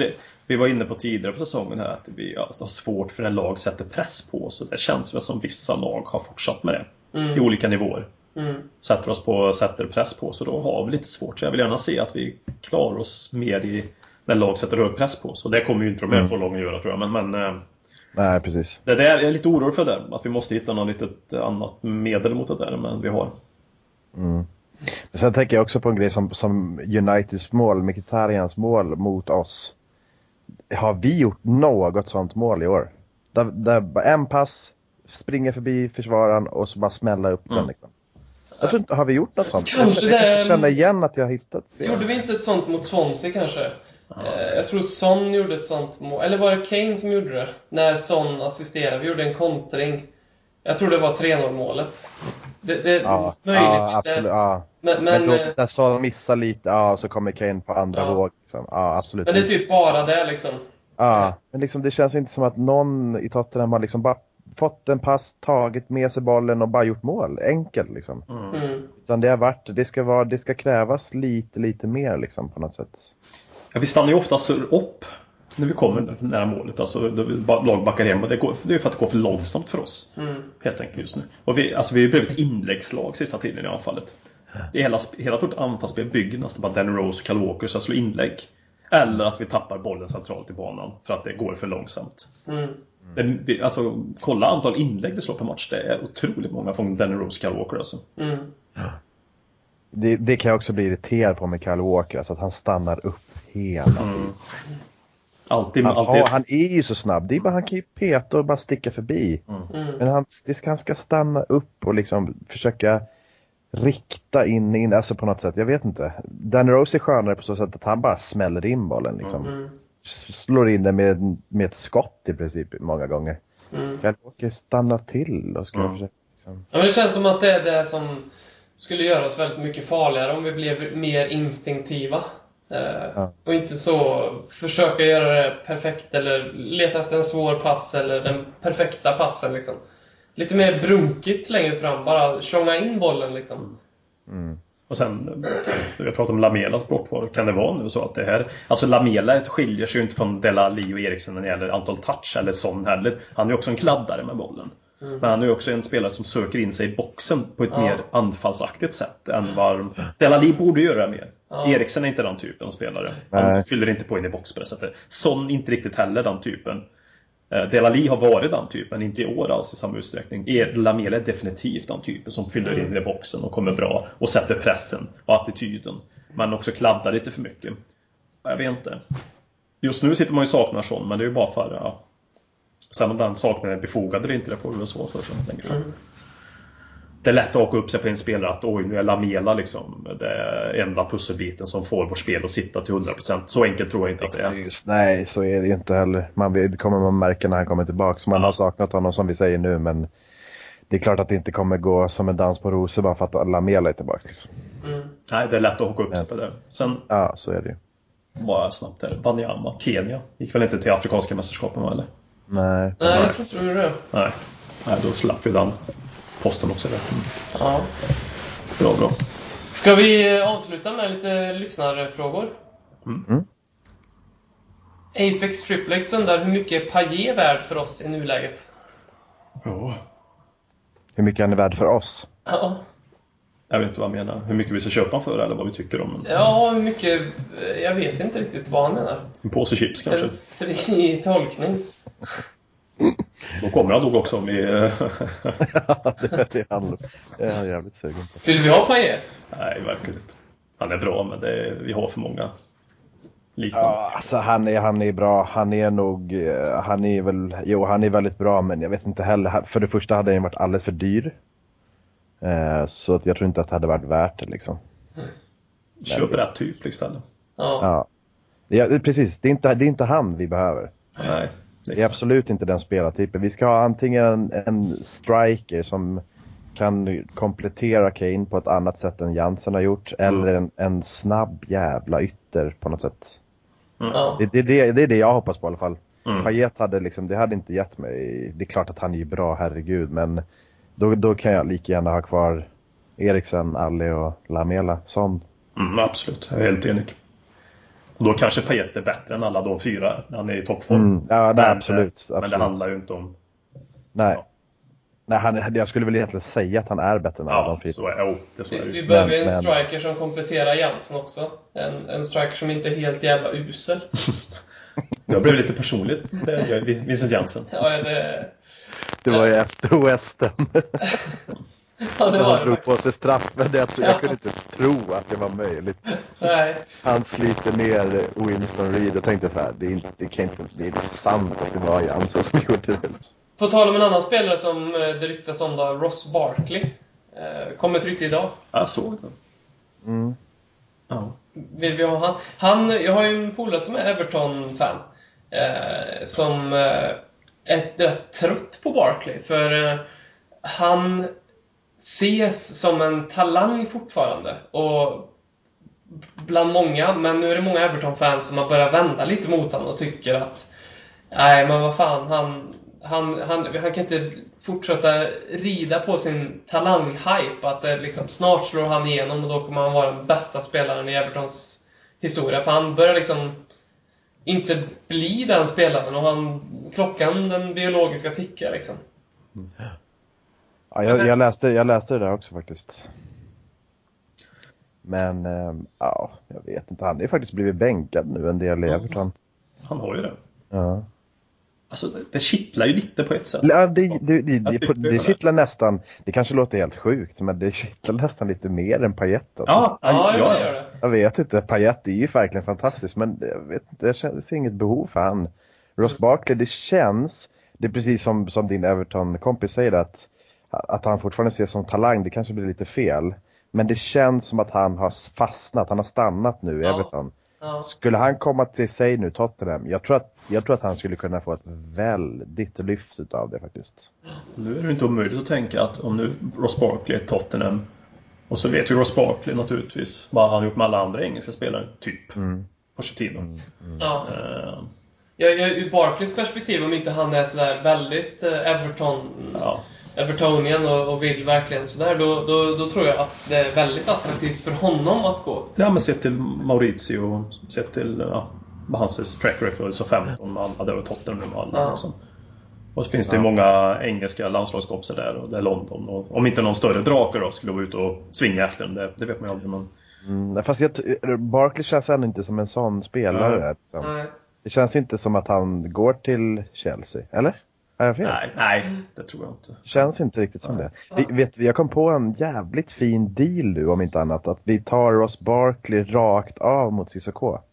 vi var inne på tidigare på säsongen här att vi alltså, har svårt för när lag sätter press på oss. Det känns väl som vissa lag har fortsatt med det. I Mm. olika nivåer. Mm. Sätter oss på, sätter press på oss och då har vi lite svårt. Så jag vill gärna se att vi klarar oss mer i när lag sätter hög press på oss. Och det kommer ju inte de här Mm. två lagen göra tror jag. Men, men eh, Nej, precis. det där, jag är lite orolig för det. Att vi måste hitta något litet annat medel mot det där än vi har. Mm. Men sen tänker jag också på en grej som, som Uniteds mål, Mkhitarjans mål mot oss. Har vi gjort något sånt mål i år? Där, där bara en pass, springer förbi försvararen och så bara smälla upp den Mm. liksom. Jag tror inte, har vi gjort något sånt? Kanske jag, jag känna igen att jag har hittat det. Gjorde vi inte ett sånt mot Swansea kanske? Eh, Jag tror Son gjorde ett sånt mål. Eller var det Kane som gjorde det? När Son assisterade. Vi gjorde en kontring. Jag tror det var 3-0 målet. Det, det, Ja, ja möjligtvis. absolut. är- Ja. men, Men, men, då, eh, när Son missar lite, ja, så kommer Kane på andra Ja. våg. Liksom. Ja, absolut. men det är typ bara det liksom. Ja, men liksom, det känns inte som att någon i Tottenham har liksom bara fått en pass, tagit med sig bollen och bara gjort mål. Enkelt liksom. Mm. Utan det har varit, det ska, vara, det ska krävas lite, lite mer liksom på något sätt. Ja, vi stannar ju oftast upp när vi kommer nära målet. Alltså, lag backar hem. Och det, går, det är för att det går för långsamt för oss. Mm. Helt enkelt just nu. Och vi, alltså, vi har blivit ett inläggslag sista tiden i anfallet. Det är hela, hela vårt anfallsspel bygger nästan på att Danny Rose och Kyle Walker ska slå inlägg. Eller att vi tappar bollen centralt i banan för att det går för långsamt. Mm. Det, det, alltså, kolla antal inlägg vi slår per match. Det är otroligt många från Danny Rose Kyle Walker alltså. Mm. Det, det kan jag också bli irriterad på med Kyle Walker, alltså att han stannar upp hela tiden. Mm. Alltid, Han, alltid. ja, han är ju så snabb, det är bara, han kan ju peta och bara sticka förbi. Mm. Men han, det ska, han ska stanna upp och liksom försöka rikta in, in, alltså på något sätt, jag vet inte. Dan Rose är skönare på så sätt att han bara smäller in bollen liksom. Mm. Slår in den med, med ett skott i princip många gånger. Mm. Walker stannar till och ska Mm. försöka liksom. Ja, men det känns som att det är det som skulle göra oss väldigt mycket farligare om vi blev mer instinktiva. Eh, Ja. Och inte så försöka göra det perfekt eller leta efter en svår pass eller den perfekta passen liksom. Lite mer brunkigt längre fram, bara tjonga in bollen liksom. Mm. Och sen, vi har pratat om Lamelas bortval. Kan det vara nu så att det här... Alltså Lamela skiljer sig ju inte från Delali och Eriksen när det gäller antal touch eller sån heller. Han är ju också en kladdare med bollen. Mm. Men han är ju också en spelare som söker in sig i boxen på ett Ja. mer anfallsaktigt sätt än vad Delali borde göra mer. Ja. Eriksen är inte den typen av spelare. Han Nej. fyller inte på in i box på det sättet. Son inte riktigt heller den typen. Eh, Delali har varit den typen, inte i år alls i samma utsträckning. Lamela är definitivt den typen som fyller in i boxen och kommer bra och sätter pressen och attityden. Men också kladdar lite för mycket. Ja, Jag vet inte. Just nu sitter man ju saknar sån, men det är ju bara för... Ja. Sen om den saknaden är befogad eller inte, det får vi väl svårt för sen längre fram. Mm. Det är lätt att haka upp sig på en spelare att oj, nu är Lamela liksom det enda pusselbiten som får vårt spel att sitta till 100%. Så enkelt tror jag inte att det är. Just, nej, så är det ju inte heller. Man vill, det kommer man märka när han kommer tillbaka. Man har saknat honom som vi säger nu, men det är klart att det inte kommer gå som en dans på rosor bara för att Lamela är tillbaka. Liksom. Mm. Nej, det är lätt att haka upp sig på det. Sen Ja, så är det ju. bara snabbt här. Wanyama, Kenya. Gick väl inte till Afrikanska mästerskapen va, eller? Nej. Nej, jag tror inte det. Nej. Nej, då slapp vi den posten också. Där. Mm. Ja. Bra, bra. Ska vi avsluta med lite lyssnarfrågor? Mm. Apex Triplex undrar hur mycket Payet är värd för oss i nuläget? Ja. Hur mycket han är värd för oss? Ja, Jag vet inte vad han menar. Hur mycket vi ska köpa för eller vad vi tycker om en, ja hur mycket... Jag vet inte riktigt vad han menar. en påse chips kanske. En fri tolkning. Då kommer han nog också om vi... Ja, det är han det är han jävligt sugen på. Vill vi ha Payet? Nej, verkligen inte. Han är bra, men det är, vi har för många liknande. Ja, alltså han är, han är bra. Han är nog, eh, han är väl, jo han är väldigt bra men jag vet inte heller. För det första hade han varit alldeles för dyr. Eh, så att jag tror inte att det hade varit värt det liksom. Köp rätt typ istället. Ja. Ja. Ja, precis, det är, inte, det är inte han vi behöver. Nej, Det är absolut inte den spelartypen. Vi ska ha antingen en, en striker som kan komplettera Kane på ett annat sätt än Jansen har gjort. Eller en, en snabb jävla ytter på något sätt. ja. Det, det, det, det är det jag hoppas på i alla fall. Mm. Payet hade liksom, det hade inte gett mig, det är klart att han är ju bra, herregud, men då, då kan jag lika gärna ha kvar Eriksen, Alli och Lamela som. Mm, absolut, jag är helt enig. Och då kanske Payet är bättre än alla de fyra. Han är i toppform. Mm, ja, nej, Men, absolut, Men det absolut. handlar ju inte om... Nej. Ja. Nej, han, jag skulle väl egentligen säga att han är bättre än alla Ja, de fyra. så är, oh, det så är Vi, vi ju. behöver ju en men- striker som kompletterar Jansen också. En, en striker som inte är helt jävla usel. Det blev lite personligt. Vincent Jansen. Ja, det, Det var ju efter OS-den. ja, det var Han drog på sig straff, men det, jag kunde inte tro att det var möjligt. Nej. Han sliter ner Winston Reed och tänkte så här, det är inte, det kan inte, det är inte sant att det var Jansen som gjorde det. På tal om en annan spelare som eh, det ryktas om då, Ross Barkley. Eh, Kom ett rykte idag. Jag såg det. Mm. Ja. Vill vi ha han? han jag har ju en polare som är Everton-fan. Eh, som eh, är rätt trött på Barkley. För eh, han ses som en talang fortfarande. Och bland många, men nu är det många Everton-fans som har börjat vända lite mot honom och tycker att Nej, men vad fan, han, han, han, han kan inte fortsätta rida på sin talang-hype. Att det liksom, snart slår han igenom och då kommer han vara den bästa spelaren i Evertons historia. För han börjar liksom inte bli den spelaren och han, klockan, den biologiska tickar liksom. Mm, Ja, jag, jag, läste, jag läste det där också faktiskt. Men, ehm, ja, jag vet inte. Han ju faktiskt blivit bänkad nu en del i Everton. Han har ju det. Ja. Alltså, det- kittlar ju lite på ett sätt. Ja, det, det, det, Jag det, det det. kittlar nästan, det kanske låter helt sjukt, men det kittlar nästan lite mer än Payet alltså. Ja, Ja, ja, det gör det. Jag vet inte, Payet är ju verkligen fantastisk, men jag vet inte, jag ser inget behov för han. Ross Barkley, det känns, det är precis som, som din Everton-kompis säger att, att han fortfarande ses som talang, det kanske blir lite fel. Men det känns som att han har fastnat, han har stannat nu i Ja. Everton. Ja. Skulle han komma till sig nu, Tottenham, jag tror, att, jag tror att han skulle kunna få ett väldigt lyft utav det faktiskt. Nu är det ju inte omöjligt att tänka att om nu Ross Barkley är Tottenham och så vet ju Ross Barkley naturligtvis vad han gjort med alla andra engelska spelare, typ Mm. Pochettino. Ja. Eh, Jag, jag, ur Barclays perspektiv, om inte han är sådär väldigt eh, Everton, ja. Evertonian och, och vill verkligen sådär, då, då, då tror jag att det är väldigt attraktivt för honom att gå. ja, men sett till Maurizio, sett till ja, vad hans track record, så 15 med alla där och Tottenham med alla. Ja. Liksom. Och så finns det ju många engelska landslagskompisar där och det är London. Och om inte någon större drake då skulle vara ute och svinga efter dem, det, det vet man ju aldrig. Men... Mm, fast jag, Barkley känns ändå inte som en sån spelare. Nej. Liksom. Nej. Det känns inte som att han går till Chelsea, eller? Har jag fel? Nej, nej, det tror jag inte. Känns inte riktigt som det. Vi, vet, vi, jag kom på en jävligt fin deal nu om inte annat. Att vi tar Ross Barkley rakt av mot Cissoko.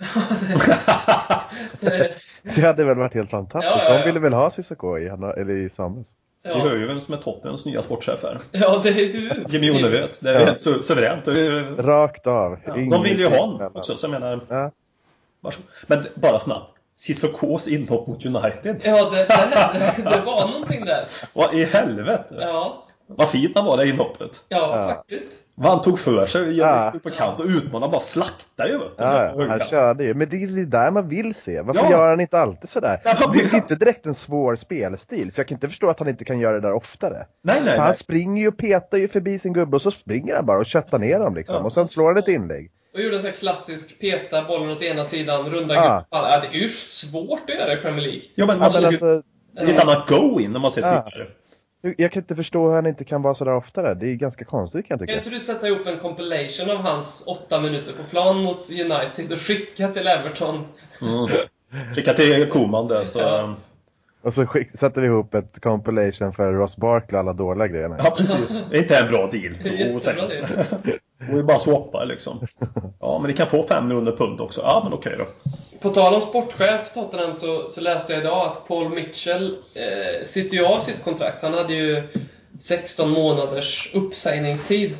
Det, hade väl varit helt fantastiskt. Ja, ja, ja. De ville väl ha Cissoko i, eller i somras. Vi hör ja. ju vem som är Tottenhams nya sportchef här. ja, det är du. Jimmy Joneved. Det är Ja. helt su suveränt. Rakt av. ja, de vill ju ha honom också, så jag menar... Ja. Varsågod. Men bara snabbt. Sissokos inhopp mot United. Ja, det, det, det, det var någonting där. Vad i helvete? Ja, Vad fint han var det inhoppet. ja, Ja. faktiskt. Vad han tog för sig. Ja. På kant och utmanade. Bara slaktade ju vet du. Ja, han körde ju. Men det är det där man vill se. Varför Ja. gör han inte alltid sådär? Ja, Det är inte direkt en svår spelstil, så jag kan inte förstå att han inte kan göra det där oftare. Nej, nej, För nej. han springer ju och petar ju förbi sin gubbe och så springer han bara och köttar ner dem liksom. Ja. Och sen slår han ett inlägg. Och gjorde en sån här klassisk peta bollen åt ena sidan, runda gruppen. Ja, det är ju svårt att göra i Premier League. Ja, men man såg men ju alltså, ett annat go-in när man ser Ja. tidigare. jag kan inte förstå hur han inte kan vara sådär oftare. Det är ganska konstigt kan jag Kan tycka. inte du sätta ihop en compilation av hans åtta minuter på plan mot United och skicka till Everton? Mm. Skicka till Koman där så... Ja. Och så skick, sätter vi ihop ett compilation för Ross Barkley alla dåliga grejerna. Ja, precis. Det är inte en bra deal. Jättebra det. Det ju bara swappa liksom. Ja, men ni kan få 5 miljoner pund också. Ja, men okej då. På tal om sportchef Tottenham så, så läste jag idag att Paul Mitchell eh, sitter ju av sitt kontrakt. Han hade ju 16 månaders uppsägningstid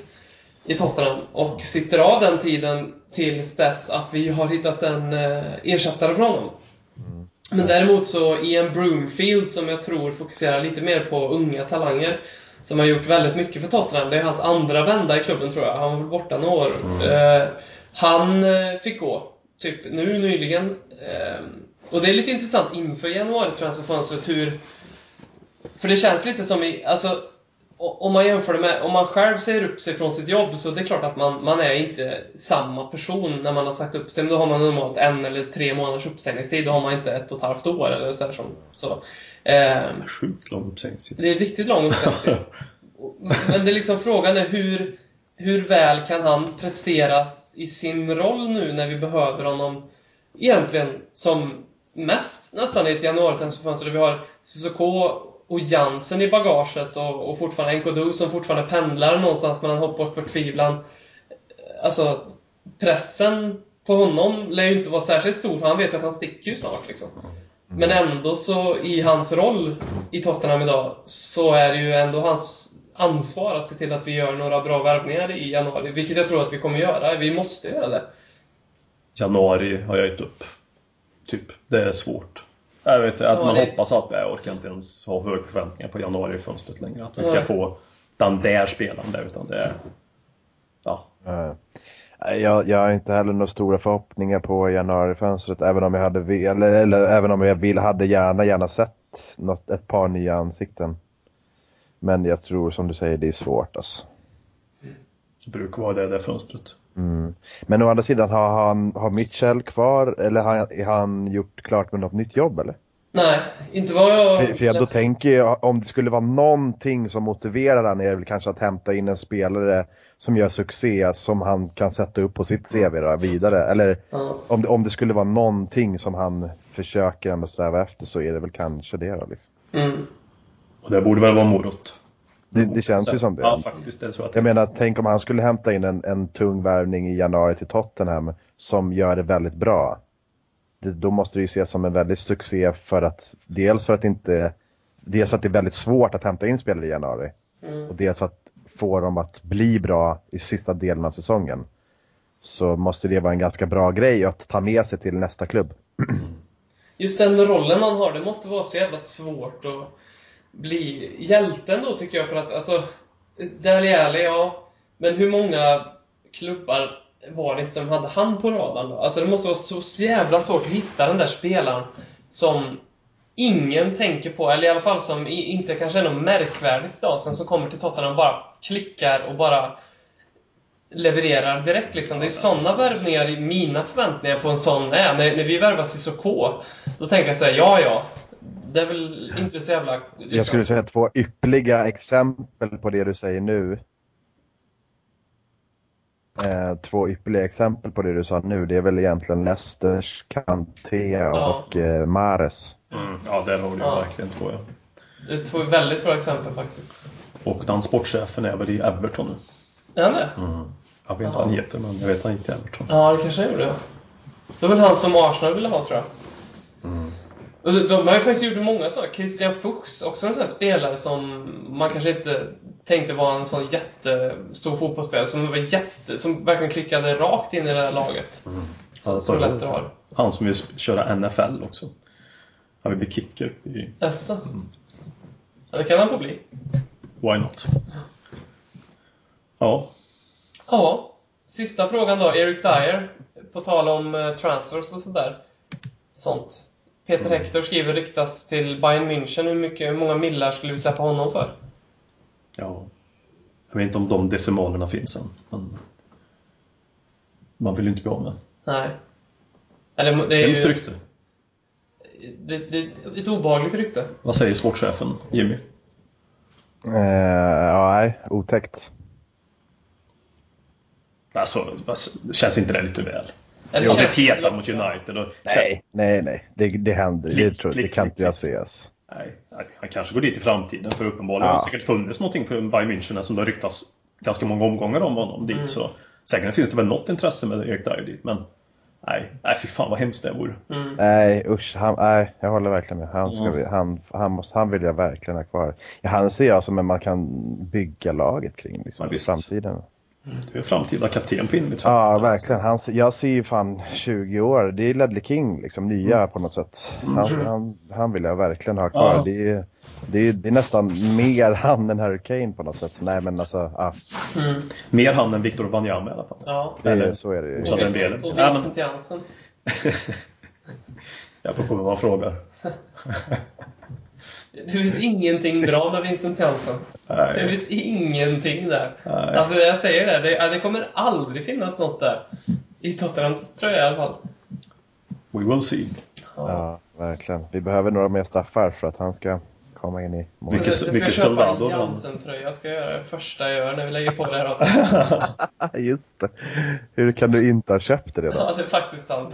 i Tottenham och sitter av den tiden tills dess att vi har hittat en eh, ersättare för honom. Men däremot så Ian Broomfield som jag tror fokuserar lite mer på unga talanger som har gjort väldigt mycket för Tottenham. Det är hans andra vända i klubben tror jag. Han var väl borta några år. Eh, han eh, fick gå, typ nu nyligen. Eh, och det är lite intressant inför januari-transferfönstret hur... För det känns lite som i, alltså om man jämför det med, om man själv säger upp sig från sitt jobb så det är klart att man, man är inte samma person när man har sagt upp sig. Men då har man normalt en eller tre månaders uppsägningstid. Då har man inte ett och ett halvt år eller så. Här som, så. Ehm, Sjukt lång uppsägningstid. det är riktigt lång uppsägningstid. Men det är liksom frågan är hur, hur väl kan han prestera i sin roll nu när vi behöver honom egentligen som mest nästan i ett januari-transferfönster där vi har Cissoko och Jansen i bagaget och, och fortfarande Nkodu som fortfarande pendlar någonstans mellan hopp och förtvivlan. Alltså, pressen på honom lär ju inte vara särskilt stor för han vet att han sticker ju snart liksom. Men ändå så i hans roll i Tottenham idag så är det ju ändå hans ansvar att se till att vi gör några bra värvningar i januari. Vilket jag tror att vi kommer göra. Vi måste göra det. Januari har jag gett upp. Typ. Det är svårt. Jag vet att Ja, man det- hoppas att jag orkar inte ens ha höga förväntningar på januari-fönstret längre. Att vi ska Nej. få den där spelaren där utan det är... Ja. Jag, jag har inte heller några stora förhoppningar på januarifönstret även om jag hade eller, eller även om jag vill, hade gärna gärna sett något, ett par nya ansikten. Men jag tror som du säger det är svårt alltså. Det brukar vara det där fönstret. Mm. Men å andra sidan, har, han, har Mitchell kvar eller har, han gjort klart med något nytt jobb eller? Nej, inte vad jag... För, för jag då tänker jag, om det skulle vara någonting som motiverar han är det väl kanske att hämta in en spelare som gör succé som han kan sätta upp på sitt CV då, vidare. Eller Ja. om det, om det skulle vara någonting som han försöker ändå sträva efter så är det väl kanske det då liksom. Mm. Och det borde väl vara morot. Det, det känns ju som det. Ja, faktiskt. Det tror jag. att Jag menar, tänk om han skulle hämta in en, en tung värvning i januari till Tottenham som gör det väldigt bra. Det, då måste det ju ses som en väldigt succé för att dels för att inte Dels för att det är väldigt svårt att hämta in spelare i januari Mm. och dels för att få dem att bli bra i sista delen av säsongen. Så måste det vara en ganska bra grej att ta med sig till nästa klubb. Just den rollen han har, det måste vara så jävla svårt att bli hjälten då tycker jag för att alltså Dele Alli, ja. Men hur många klubbar var det inte som hade han på radarn då? Alltså det måste vara så jävla svårt att hitta den där spelaren som ingen tänker på, eller i alla fall som inte kanske är något märkvärdigt idag, sen som kommer till Tottenham och bara klickar och bara levererar direkt liksom. Det är sådana värvningar i mina förväntningar på en sån är. När, när vi värvar Cissoko, då tänker jag säga ja, ja. Det är väl inte så jävla... liksom- Jag skulle säga två ypperliga exempel på det du säger nu. Eh, två ypperliga exempel på det du sa nu, det är väl egentligen Leicesters Kanté Ja. och eh, Mares. Mm, ja, där har du Ja. verkligen två. Ja. Det är två väldigt bra exempel faktiskt. Och den sportchefen är väl i Everton nu. Är han det? Mm. Jag vet inte vad han heter, men jag vet att han gick till Everton. Ja, det kanske han gjorde. Det var väl han som Arsenal ville ha, tror jag. Och de, har ju faktiskt gjort många sådana. Christian Fuchs, också en sån spelare som man kanske inte tänkte var en sån jättestor fotbollsspelare. Som var jätte, som verkligen klickade rakt in i det här laget. Som, Ja, som så- Leicester har. Han som vill köra NFL också. Han vill bli kicker. i- Jaså? Ja, det kan han få bli. Why not? Ja. Ja. Sista frågan då. Eric Dyer. På tal om eh, transfers och sådär. Sånt. Peter Hector skriver ryktas till Bayern München. Hur, mycket, hur många millar skulle vi släppa honom för? ja. Jag vet inte om de decimalerna finns än. Men man vill ju inte bli av med. Nej. Eller, det är Hemskt ju, rykte. det, det är ett obehagligt rykte. Vad säger sportchefen Jimmy? Eh, ja, nej, otäckt. Alltså, känns inte det lite väl? Eller De har känns- blivit heta mot United och... Nej, nej, nej. Det, det händer. Klick, det, tror, klick, det kan klick, inte jag se. Alltså. Nej, han kanske går dit i framtiden för uppenbarligen har Ja. det säkert funnits någonting för Bayern München som det har ryktats ganska många omgångar om honom dit. Mm. Så säkert finns det väl något intresse med Erik Dyer dit, men nej, nej fy fan vad hemskt det vore. Mm. Nej, usch. Han, nej, jag håller verkligen med. Han, ska Mm. han, han, måste, han vill jag verkligen ha kvar. Ja, han ser jag som en man kan bygga laget kring liksom, Ja, i framtiden. Det är framtida kapten på innermittfältet. Ja, verkligen. Han, jag ser ju fan 20 år. Det är Ledley King, liksom nya på något sätt. Han, han, han vill jag verkligen ha kvar. Ja. Det, är, det, är, det är nästan mer han än Harry Kane på något sätt. Nej, men alltså, ja, Mm. Mer han än Victor Wanyama i alla fall. Ja. det är, Eller- så är det ju. Så den delen. Och Vincent Jansen. Jag får på vad man frågar. Det finns ingenting bra med Vincent Jansen. Det finns ingenting där. Nej. Alltså jag säger det, det, det kommer aldrig finnas något där. I Tottenhams tröja i alla fall. we will see. Ja, verkligen. Vi behöver några mer straffar för att han ska komma in i mål. Vilket- jag ska köpa en? Jansen-tröja. Jag ska göra det första jag gör när vi lägger på det här avsnittet. Just det. Hur kan du inte ha köpt det redan? Ja, det är faktiskt sant.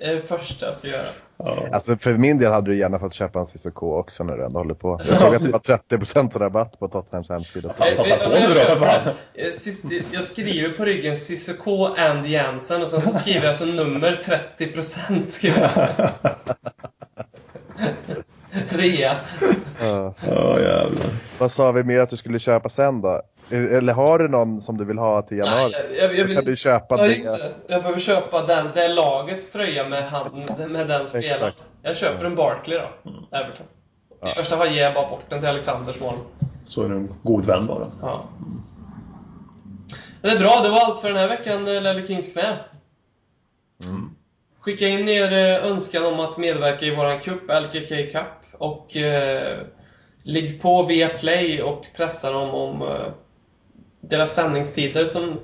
Det är det första jag ska göra. Ja. Alltså för min del hade du gärna fått köpa en Cissoko också när du ändå håller på. Jag såg att det var 30% rabatt på Tottenhams hemsida. Passa på jag nu då, för fan. Eh, Jag skriver på ryggen Cissoko and Jansen och sen så skriver jag så nummer 30% skriver jag. Rea. Ja. Ja, jävlar. Vad sa vi mer att du skulle köpa sen då? Eller har du någon som du vill ha till januari? Nej, jag- jag- vill- kan du köpa Ja, det. just det. Jag behöver köpa den, det lagets tröja med, han, med den spelaren. Exakt. Jag köper en Barkley då. Everton. I Ja. första fall ger jag bara bort den till Alexanders mål. Så är du en god vän bara. Ja. Men det är bra, det var allt för den här veckan, eh, Lelle Kings knä. Skicka in er eh, önskan om att medverka i våran cup, LKK Cup. Och eh, ligg på via Play och pressa dem om eh, deras sändningstider som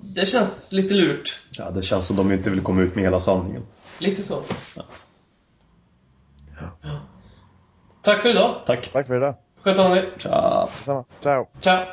Det känns lite lurt. Ja, det känns som de inte vill komma ut med hela sanningen. Lite så. Ja. Tack för idag. Tack. Tack för idag. Sköt om dig. Detsamma. Ciao. Ciao.